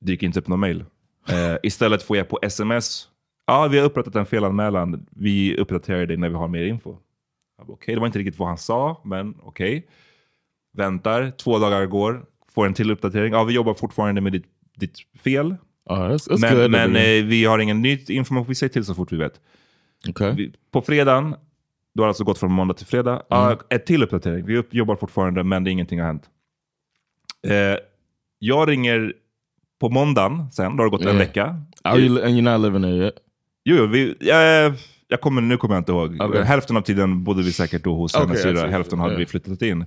Dyker inte upp någon mail. Eh, istället får jag på sms, ja vi har upprättat en felanmälan, vi uppdaterar dig när vi har mer info. Okej, det var inte riktigt vad han sa, men okej. Väntar, två dagar går, får en till uppdatering. Ja, vi jobbar fortfarande med ditt, ditt fel. Oh, that's, that's men men eh, vi har ingen ny information, vi säger till så fort vi vet. okay. Vi, på fredagen, då har alltså gått från måndag till fredag. Ja, ett till uppdatering. Vi upp, jobbar fortfarande, men det är ingenting har hänt. Eh, jag ringer på måndagen sen, då har det gått en Yeah. vecka. Are you, and you're not living there yet? Jo, jo vi, jag, jag kommer, nu kommer jag inte ihåg. Okej. Hälften av tiden bodde vi säkert då hos hennes jag syrra, hälften hade Ja. vi flyttat in.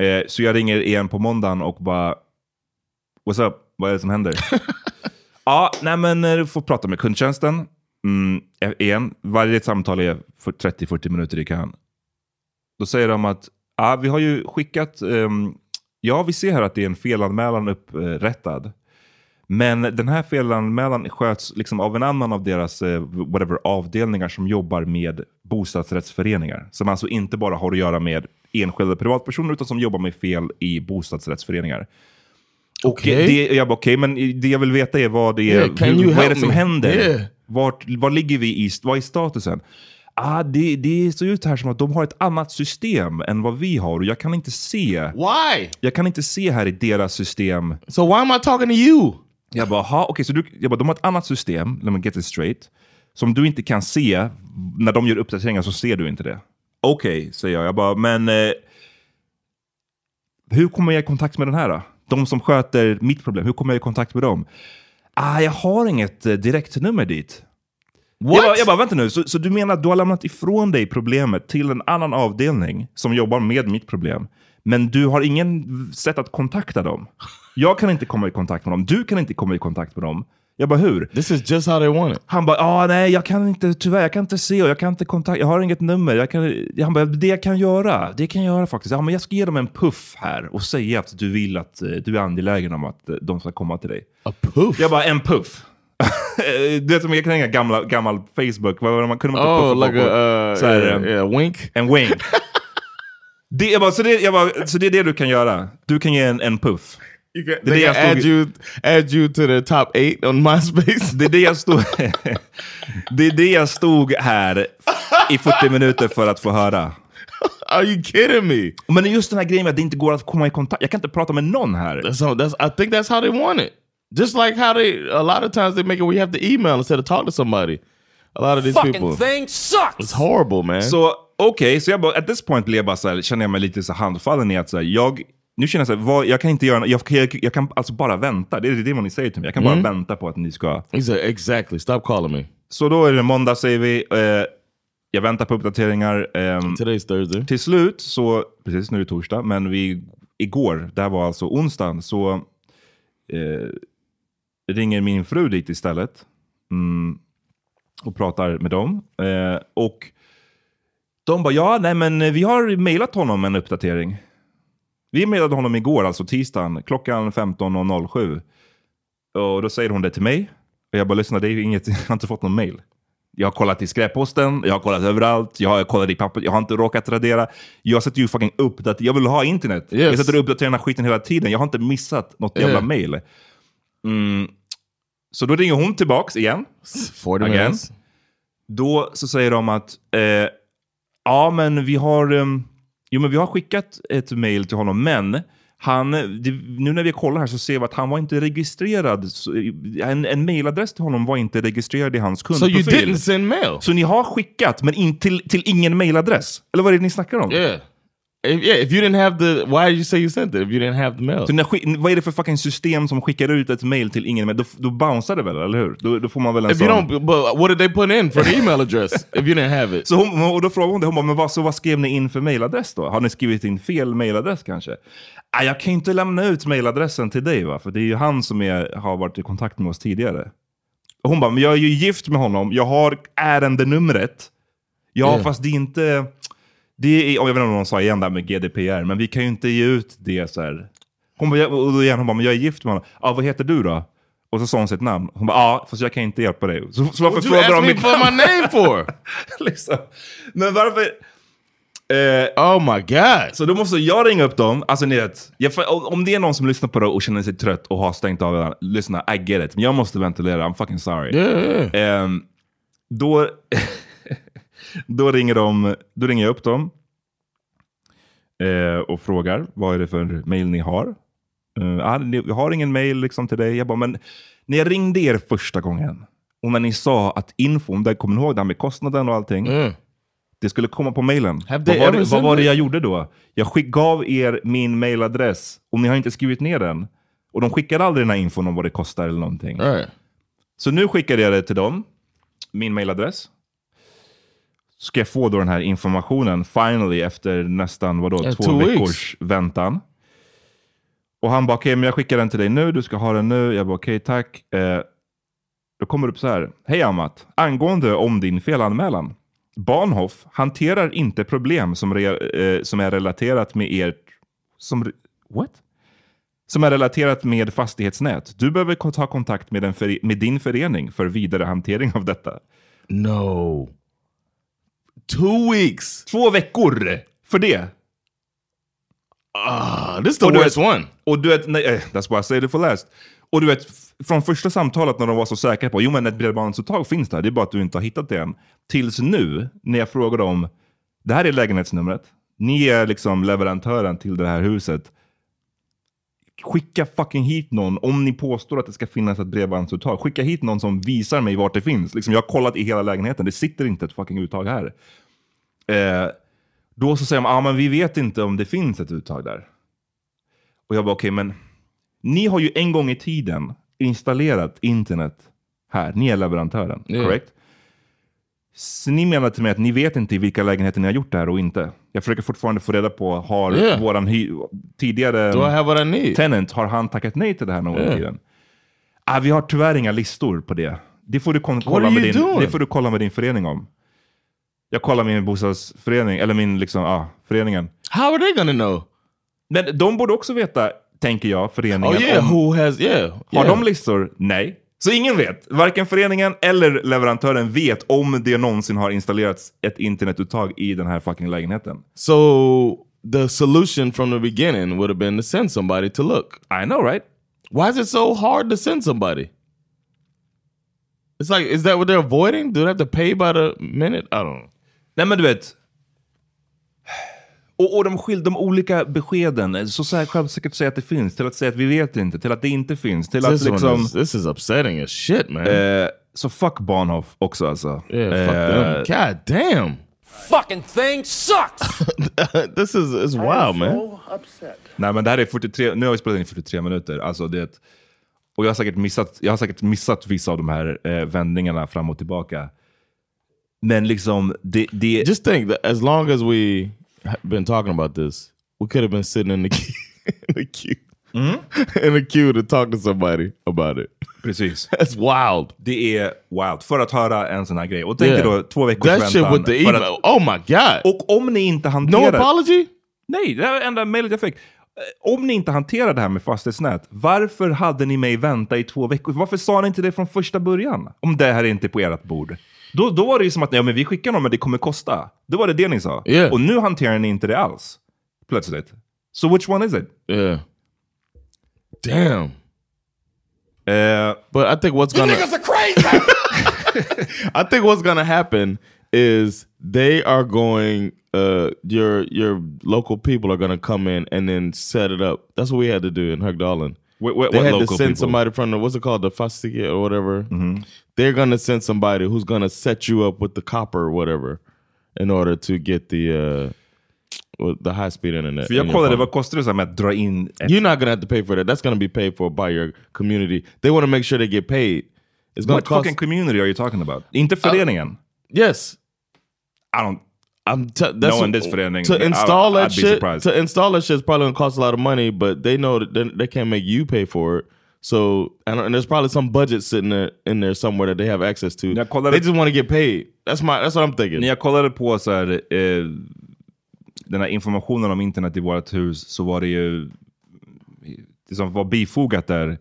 Eh, så jag ringer igen på måndagen och bara, what's up, vad är det som händer? ja, nej men eh, du får prata med kundtjänsten. Mm, igen, varje samtal är för 30-40 minuter i kan. Då säger de att, ja vi har ju skickat, ehm, ja vi ser här att det är en felanmälan upprättad. Men den här felanmälan sköts liksom av en annan av deras eh, whatever, avdelningar som jobbar med bostadsrättsföreningar. Som alltså inte bara har att göra med enskilda privatpersoner utan som jobbar med fel i bostadsrättsföreningar. Och Okej. det, jag bara, okej, men det jag vill veta är vad det är, Yeah, hur, vad är det som me? händer? Yeah. Vart, var ligger vi i, vad är statusen? Ah, det, det ser ut här som att de har ett annat system än vad vi har och jag kan inte se. Why? Jag kan inte se här i deras system. So why am I talking to you? Jag bara, aha, okej, så du, jag bara, de har ett annat system, let me get it straight, som du inte kan se. När de gör uppdateringar så ser du inte det. Okej, säger jag. Jag bara, men eh, hur kommer jag i kontakt med den här då? De som sköter mitt problem, hur kommer jag i kontakt med dem? Ah, jag har inget eh, direktnummer dit. What? Jag bara, jag bara, vänta nu, så, så du menar att du har lämnat ifrån dig problemet till en annan avdelning som jobbar med mitt problem, men du har ingen sätt att kontakta dem? Jag kan inte komma i kontakt med dem, du kan inte komma i kontakt med dem. Jag bara, hur? This is just how they want it. Han bara, ah, nej, jag kan inte, tyvärr, jag kan inte se och jag kan inte kontakta, jag har inget nummer. Jag kan, han bara, det jag kan göra, det kan jag göra faktiskt. Ja, men jag ska ge dem en puff här och säga att du vill att eh, du är angelägen om att eh, de ska komma till dig. A poof? Jag bara, en puff. det är som jag kan tänka gamla, gammal Facebook, man kunde man inte Oh, puffa like folk a, på? uh, Så här, yeah, yeah, wink? En wink. det, jag bara, så, det, jag bara, så det är det du kan göra? Du kan ge en, en puff? You can, Det är they det jag add stod- you, add you to the top eight on MySpace. Det är det jag stod, det är det jag stod här i 40 minuter för att få höra. Are you kidding me? Men just den här grejen med att det inte går att komma i kontakt. Jag kan inte prata med någon här. That's how, that's, I think that's how they want it. Just like how they, a lot of times they make it where you have to email instead of talk to somebody. A lot of these people. thing sucks! It's horrible, man. Så okej, så jag bara, at this point blev jag bara så här, känner jag mig lite så handfallen i att så här, jag, nu känner jag så här, vad, jag kan inte göra, jag, jag, jag kan alltså bara vänta. Det är det ni säger till mig. Jag kan bara vänta på att ni ska. Exactly. Stop calling me. Så då är det måndag säger vi. Eh, jag väntar på uppdateringar. ehm, Today's Thursday. till slut så, precis nu är det torsdag, men vi, igår, det här var alltså onsdagen, så eh, ringer min fru dit istället. Mm, och pratar med dem. Eh, och de bara, ja, nej men vi har mejlat honom en uppdatering. Vi mejlade honom igår, alltså tisdagen, klockan 15.07. Och då säger hon det till mig. Och jag bara, lyssna, det är inget, jag har inte fått någon mail. Jag har kollat i skräpposten, jag har kollat överallt, jag har kollat i pappret, jag har inte råkat radera. Jag sätter ju fucking uppdatera, jag vill ha internet. Yes. Jag sätter och uppdaterar den här skiten hela tiden. Jag har inte missat något jävla Yeah. mail. Mm. Så då ringer hon tillbaks igen. 40 Again. minutes. Då så säger de att eh, ja, men vi har, um, jo, men vi har skickat ett mail till honom, men han, det, nu när vi kollar här så ser vi att han var inte registrerad. En, en mailadress till honom var inte registrerad i hans So kundprofil. you didn't send mail? Så ni har skickat, men in till, till ingen mailadress? Eller vad är det ni snackar om? Yeah. If, yeah, if you didn't have the, why did you say you sent it if you didn't have the mail? Så när, vad är det för fucking system som skickar ut ett mail till ingen? Då, då bouncear det väl, eller hur? Då, då får man väl en If you sån... don't, but what did they put in for the email address if you didn't have it? Så hon, och då frågade hon det, hon bara, men vad, så vad skrev ni in för mailadress då? Har ni skrivit in fel mailadress kanske? Ah, jag kan ju inte lämna ut mailadressen till dig va, för det är ju han som är, har varit i kontakt med oss tidigare. Och hon bara, men jag är ju gift med honom, jag har ärendenumret. Ja, Yeah. fast det är inte... Det är, jag vet inte om de sa igen där med GDPR, men vi kan ju inte ge ut det så här. Hon bara, och då igen, hon bara, men jag är gift med honom. Ja, vad heter du då? Och så sa hon sitt namn. Hon bara, ja, fast jag kan inte hjälpa dig. Så, så varför frågar de mitt my name for? liksom. Men varför... Eh, oh my god. Så då måste jag ringa upp dem. Alltså ni vet, jag, om- det är någon som lyssnar på det och känner sig trött och har stängt av den, lyssna, I get it. Men jag måste ventilera, I'm fucking sorry. Yeah, Ehm, då, då, ringer de, då ringer jag upp dem eh, och frågar vad är det för mail ni har. Uh, ah, jag har ingen mail liksom till dig. Jag bara, men när jag ringde er första gången och när ni sa att infon, där kommer ni ihåg det här med kostnaden och allting? Det skulle komma på mailen. Vad var, det, vad var det jag gjorde då? Jag gav er min mailadress och ni har inte skrivit ner den. Och de skickade aldrig den här infon om vad det kostar eller någonting. Right. Så nu skickade jag det till dem, min mailadress. Ska jag få då den här informationen finally efter nästan vadå, Yeah, två weeks. veckors väntan. Och han bara, okej, men jag skickar den till dig nu, du ska ha den nu. Jag bara, okej, tack. Eh, då kommer det upp så här. Hej Amat, angående om din felanmälan. Bahnhof hanterar inte problem som, re, eh, som är relaterat med er... Som, what? Som är relaterat med fastighetsnät. Du behöver ta kontakt med, en före- med din förening för vidare hantering av detta. No. Two weeks. Två veckor för det. Ah, this is the Och worst one. Och du vet, nej, eh, that's why I say it for last. Och du vet, från första samtalet när de var så säkra på, jo men ett bredbandsuttag finns där, det är bara att du inte har hittat det än. Tills nu, när jag frågar dem, det här är lägenhetsnumret, ni är liksom leverantören till det här huset. Skicka fucking hit någon, om ni påstår att det ska finnas ett bredbandsuttag, skicka hit någon som visar mig vart det finns. Liksom, jag har kollat i hela lägenheten, det sitter inte ett fucking uttag här. Eh, då så säger de, ah, men vi vet inte om det finns ett uttag där. Och jag bara, okej, men ni har ju en gång i tiden installerat internet här. Ni är leverantören, Ja. correct? Så ni menar till mig att ni vet inte i vilka lägenheter ni har gjort det här och inte? Jag försöker fortfarande få reda på, har Ja. våran tidigare need? tenant, har han tackat nej till det här någon gång Ja. i tiden? Ah, vi har tyvärr inga listor på det. Det får du kolla, med din, doing? det får du kolla med din förening om. Jag kollar min bostadsförening, eller min liksom, ah, föreningen. How are they gonna know? Men de borde också veta, tänker jag, föreningen. Oh yeah, om, who has, yeah. har yeah. de listor? Nej. Så ingen vet. Varken föreningen eller leverantören vet om det någonsin har installerats ett internetuttag i den här fucking lägenheten. So the solution from the beginning would have been to send somebody to look. I know right? Why is it so hard to send somebody? It's like, is that what they're avoiding? Do they have to pay by the minute? I don't know. Nej men du vet. Och, och de, skil, de olika beskeden, så, så här självsäkert säga att det finns, till att säga att vi vet inte, till att det inte finns, till att This, one liksom... is, this is upsetting as shit, man. Eh, så fuck Bahnhof också alltså. yeah, fuck Eh, them. God damn. Fucking thing sucks! this is is wild, man. upset. Nej men det här är 43, nu har vi spelat in i 43 minuter. Alltså det, och jag har, säkert missat, jag har säkert missat vissa av de här eh, vändningarna fram och tillbaka. Men liksom, det... det Just think that as long as we have been talking about this, we could have been sitting in the queue, in the queue, in the queue to talk to somebody about it. Precis. That's wild. Det är wild. För att höra en sån här grej. Och tänk Yeah. då två veckors That shit väntan. with the email. att- oh my god. Och om ni inte No hanterar... apology? Nej, det är enda mejlet jag fick. Eh, Om ni inte hanterar det här med fastighetsnät, varför hade ni mig vänta i två veckor? Varför sa ni inte det från första början? Om det här inte är på ert bord. Då, då var det ju som att ja, men vi skickar dem men det kommer kosta. Då var det det ni sa. Yeah. Och nu hanterar ni inte det alls. Plötsligt. So which one is it? Yeah. Damn. Uh, but I think what's gonna are crazy! I think what's gonna happen is they are going uh your your local people are gonna come in and then set it up. That's what we had to do in Högdalen. What, what, they what had to send people? somebody from the what's it called the fastighet or whatever. They're gonna send somebody who's gonna set you up with the copper or whatever in order to get the uh with the high speed internet. För jag in kollade, vad kostar det så här med att dra in ett... You're not gonna have to pay for that. That's gonna be paid for by your community. They want to make sure they get paid. It's gonna What cost. fucking community are you talking about? Inte föreningen? yes, I don't... I'm t- that's Knowing what- this förening, to I- install I'd that shit. surprised. To install that shit's probably gonna cost a lot of money, but they know that they, they can't make you pay for it. So and, and there's probably some budget sitting there in there somewhere that they have access to. Kollade- They just want to get paid. That's my. That's what I'm thinking. När jag kollade på så här, eh, den här informationen om internet i vårt hus så var det ju... Det som var bifogat där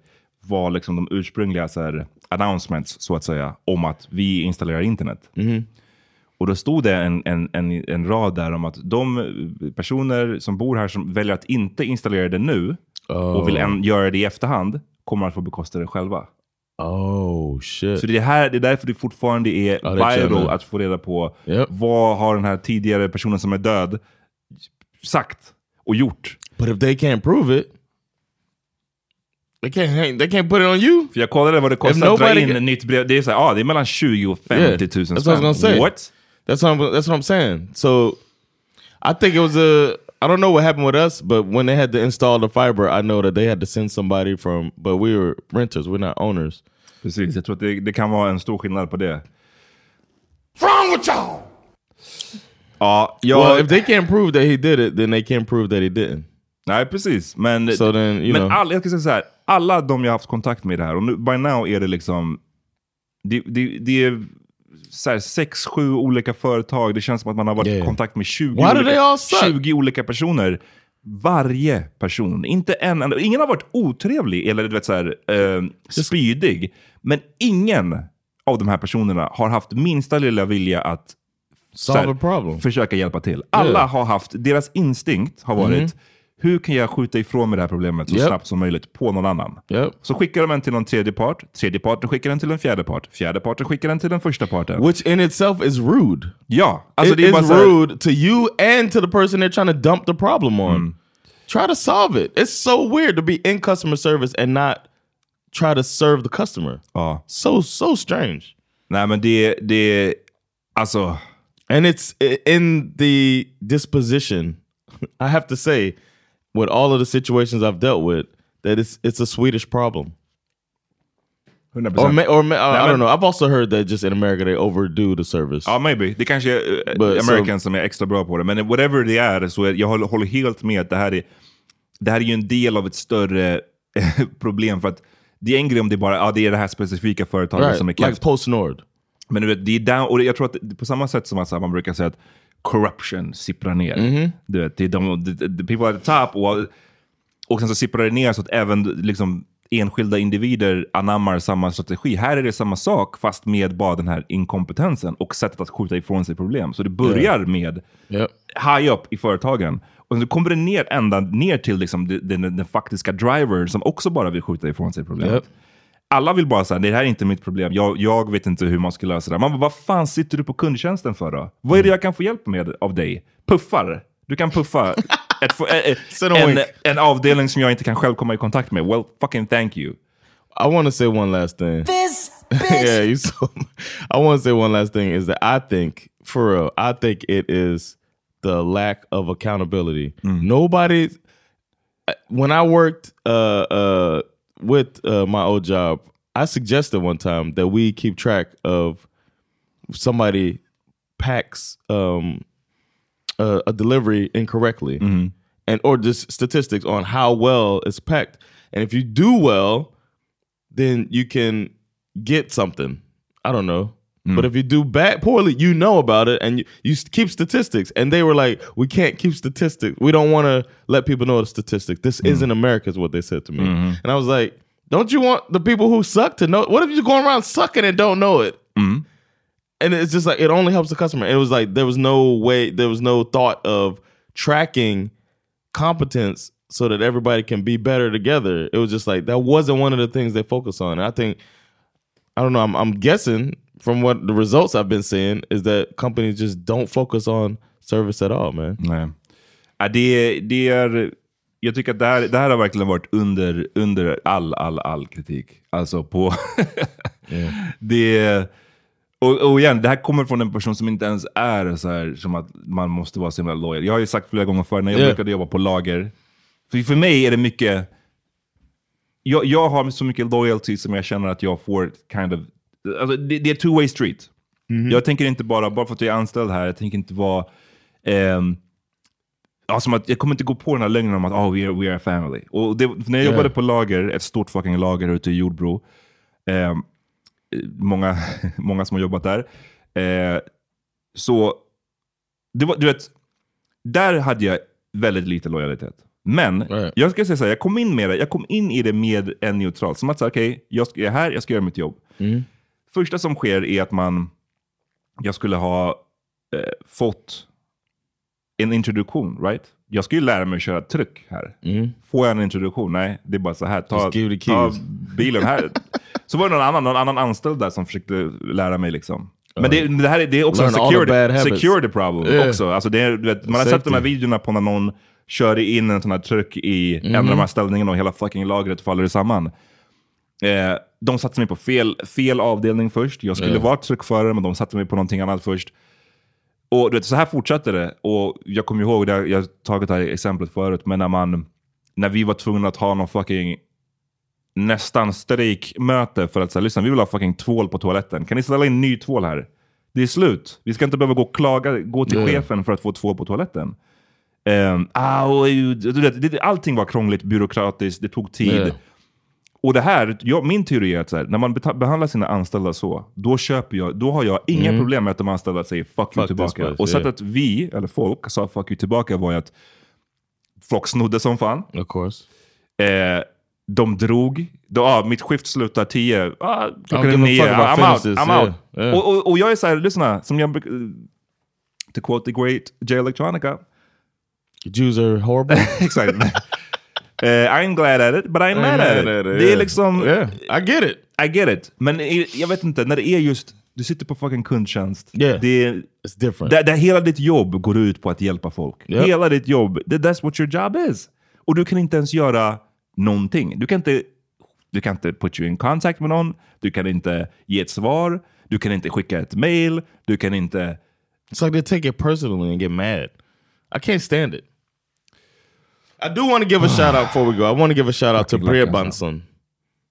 var liksom de ursprungliga så här, announcements, så att säga, om att vi installerar internet. Och då stod det en, en, en, en rad där om att de personer som bor här som väljer att inte installera det nu och vill en, göra det i efterhand kommer att få bekosta det själva. Oh shit. Så det, här, det är därför det fortfarande är Ja, viral att få reda på Yep. vad har den här tidigare personen som är död sagt och gjort. But if they can't prove it, they can't. They can't put it on you. För jag kollade vad det kostar att dra in ett nytt brev. Det är, så här, ah, det är mellan 20 och 50 000 that's what I was gonna spänn. What? That's what I'm, that's what I'm saying. So I think it was a. I don't know what happened with us, but when they had to install the fiber, I know that they had to send somebody from. But we were renters. We're not owners. Precis, jag tror att det, det kan vara en stor skillnad på det. wrong with y'all? Ja, jag... Well, if they can't prove that he did it, then they can't prove that he didn't. Nej, precis. Men, So then, you men know. all, jag ska säga så här, alla de jag har haft kontakt med i det här, och nu, by now är det liksom... Det, det, det är så här, sex, sju olika företag. Det känns som att man har varit Yeah. i kontakt med 20, Why do they olika, all suck? 20 olika personer. Varje person. Inte en enda. Ingen har varit otrevlig eller du vet, så här, eh, spydig. Men ingen av de här personerna har haft minsta lilla vilja att Solve problem. försöka hjälpa till. Alla Yeah. har haft, deras instinkt har varit, hur kan jag skjuta ifrån mig det här problemet så Yep. snabbt som möjligt på någon annan? Yep. Så skickar de en till någon tredje part, tredje parten skickar den till en fjärde part, fjärde parten skickar den till den första parten. Which in itself is rude. Ja, alltså it det är bara is rude to you and to the person they're trying to dump the problem on. Mm. Try to solve it. It's so weird to be in customer service and not try to serve the customer. Ja. So so strange. Nej men det, det, alltså, And it's in the disposition. I have to say, with all of the situations I've dealt with, that it's it's a Swedish problem. 100%. Or, ma- or ma- I, Nej, I men- don't know. I've also heard that just in America they overdo the service. Ja, maybe. Det kanske är uh, so- Americans som är extra bra på det. Men whatever det är, så är, jag håller, håller helt med att det här är, det här är ju en del av ett större eh, problem. För att det är en grej om det bara ja, det är det här specifika företaget right, som är like keft. PostNord. Men du vet, det är down, och jag tror att på samma sätt som att så här, man brukar säga att corruption sipprar ner. Mhm. Du vet, det är de, the, the people at the top och, och sen så sipprar det ner så att även liksom, enskilda individer anammar samma strategi. Här är det samma sak fast med bara den här inkompetensen och sättet att skjuta ifrån sig problem. Så det börjar med Yep. high up i företagen. Och sen kommer det ner ända ner till liksom den, den, den faktiska driver som också bara vill skjuta ifrån sig problemet. Yep. Alla vill bara säga det här är inte mitt problem, jag, jag vet inte hur man ska lösa det. Man bara, vad fan sitter du på kundtjänsten för då? Vad är det jag kan få hjälp med av dig? Puffar? Du kan puffa ett, eh, eh, en, wink. en avdelning som jag inte kan själv komma i kontakt med. Well, fucking thank you. I want to say one last thing. This yeah, you so. I want to say one last thing is that I think, for real, I think it is the lack of accountability. Nobody. When I worked uh, uh, with uh, my old job, I suggested one time that we keep track of somebody packs um, a, a delivery incorrectly, and or just statistics on how well it's packed. And if you do well, then you can get something. I don't know. Mm. But if you do bad poorly, you know about it and you, you keep statistics. And they were like, we can't keep statistics. We don't want to let people know the statistics. This mm. isn't America, is what they said to me. Mm-hmm. And I was like, don't you want the people who suck to know? What if you're going around sucking and don't know it? Mm-hmm. and it's just like it only helps the customer. It was like there was no way, there was no thought of tracking competence so that everybody can be better together. It was just like that wasn't one of the things they focus on. And I think I don't know. I'm, I'm guessing from what the results I've been seeing is that companies just don't focus on service at all, man. Nej. Ja, det, det är, jag tycker att det här, det här har verkligen varit under, under all, all, all kritik. Alltså på... det, och, och igen, det här kommer från en person som inte ens är så här som att man måste vara så himla lojal. Jag har ju sagt flera gånger förr när jag Yeah. brukade jobba på lager. För, för mig är det mycket... Jag, jag har så mycket loyalty som jag känner att jag får kind of... Alltså, det, det är two way street. Jag tänker inte bara, bara för att jag är anställd här, jag tänker inte vara... ja, som att jag kommer inte gå på den här lögnen om att oh, we, are, we are a family. Och det, när jag Yeah. jobbade på lager, ett stort fucking lager ute i Jordbro, ehm, många, många som har jobbat där, eh, så det var, du vet, där hade jag väldigt lite lojalitet. Men Right. jag ska säga så här, jag kom in med det, jag kom in i det med en neutral. Som att okej, ska- jag är här, jag ska göra mitt jobb. Första som sker är att man, jag skulle ha eh, fått en introduktion, right? Jag ska ju lära mig att köra tryck här. Får jag en introduktion? Nej, det är bara så här. Ta, ta bilen här. Så var det någon annan, någon annan anställd där som försökte lära mig. liksom. Men det, det här är, det är också en security, security problem Yeah. också. Alltså det är, vet, man har sett de här Safety. videorna på när någon kör in en sån här tryck i en av de här ställningarna och hela fucking lagret faller samman. Eh, de satte mig på fel, fel avdelning först. Jag skulle Yeah. vara tryckförare, men de satte mig på någonting annat först. Och du vet, så här fortsatte det. Och jag kommer ihåg, det, jag har tagit det här exemplet förut, men när, man, när vi var tvungna att ha någon fucking nästan strejkmöte för att säga, lyssna, vi vill ha fucking tvål på toaletten. Kan ni ställa in ny tvål här? Det är slut. Vi ska inte behöva gå och klaga, gå till Yeah. chefen för att få tvål på toaletten. Um, ah, och, du vet, allting var krångligt, byråkratiskt, det tog tid. Yeah. Och det här, jag, min teori är att så här, när man behandlar sina anställda så, då, köper jag, då har jag inga Mm. problem med att de anställda säger fuck, you Fuck this tillbaka. place, och yeah. sättet vi, eller folk, sa fuck you tillbaka var ju att folk snodde som fan. Of course. Eh, de drog. Då, ah, mitt skift slutar 10. Ah, klockan är give a 9. fuck about I'm out. I'm yeah, out. yeah. Och, och, och jag är så här, lyssna. Som jag, to quote the great J Electronica. Jews are horrible. Exakt. Eh, I'm glad at it, but I'm mad at it. Det är liksom... Yeah, I get it. I get it. Men jag vet inte, när det är just... Du sitter på fucking kundtjänst. Yeah. Det är, It's different. där, där hela ditt jobb går ut på att hjälpa folk. Yep. Hela ditt jobb, that, that's what your job is. Och du kan inte ens göra någonting. Du kan inte, du kan inte put you in contact med någon, du kan inte ge ett svar, du kan inte skicka ett mail, du kan inte... It's like they take it personally and get mad. I can't stand it. I do want to give a shout out before we go. I want to give a shout out to lucky, Bredbanson.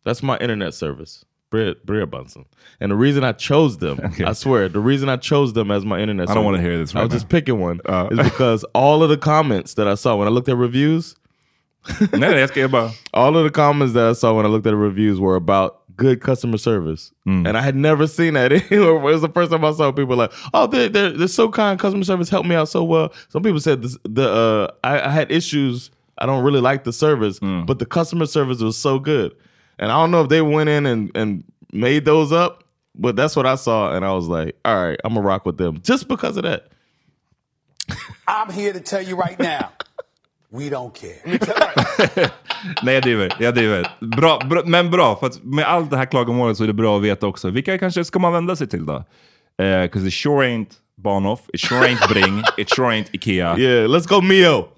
That's my internet service. Bred Bredbanson. And the reason I chose them, I swear, the reason I chose them as my internet service. I don't service. wanna hear this I right was just picking one. Uh. is because all of the comments that I saw when I looked at reviews, Nej, nej, jag ska all of the comments that I saw when I looked at the reviews were about good customer service. And I had never seen that anywhere. It was the first time I saw people like, oh, they're, they're, they're so kind. Customer service helped me out so well. Some people said this, the uh, I, I had issues. I don't really like the service, mm. but the customer service was so good. And I don't know if they went in and, and made those up, but that's what I saw. And I was like, all right, I'm going to rock with them just because of that. I'm here to tell you right now, we don't care. Nej, jag driver. Jag driver. Bra, bra, men bra, för att med allt det här klagomålet så är det bra att veta också. Vilka kanske ska man vända sig till då? Eh, because it sure ain't Bahnhof, it sure ain't Bring, it sure ain't Ikea. Yeah, let's go Mio.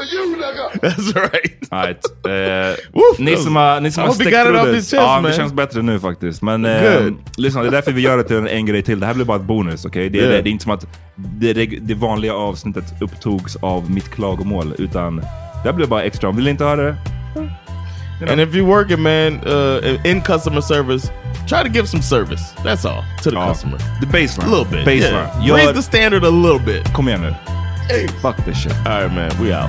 For you, nigga. That's right. Right. Eh, Woof, ni som har, ni som har you sträckt this. your chest, Ja, man. det känns bättre nu faktiskt. Men eh, lyssna, det är därför vi gör det till en, en grej till. Det här blir bara ett bonus, okej? Det, är- Yeah. det är inte som att det, det, det vanliga avsnittet upptogs av mitt klagomål, utan det här blir bara extra. Om vill ni inte höra det? And if you're working, man, uh, in customer service, try to give some service. That's all to the Ja. customer. The baseline. A little bit. Baseline. Yeah. Raise the standard a little bit. Kom igen nu. Fuck this shit. All right, man. We out.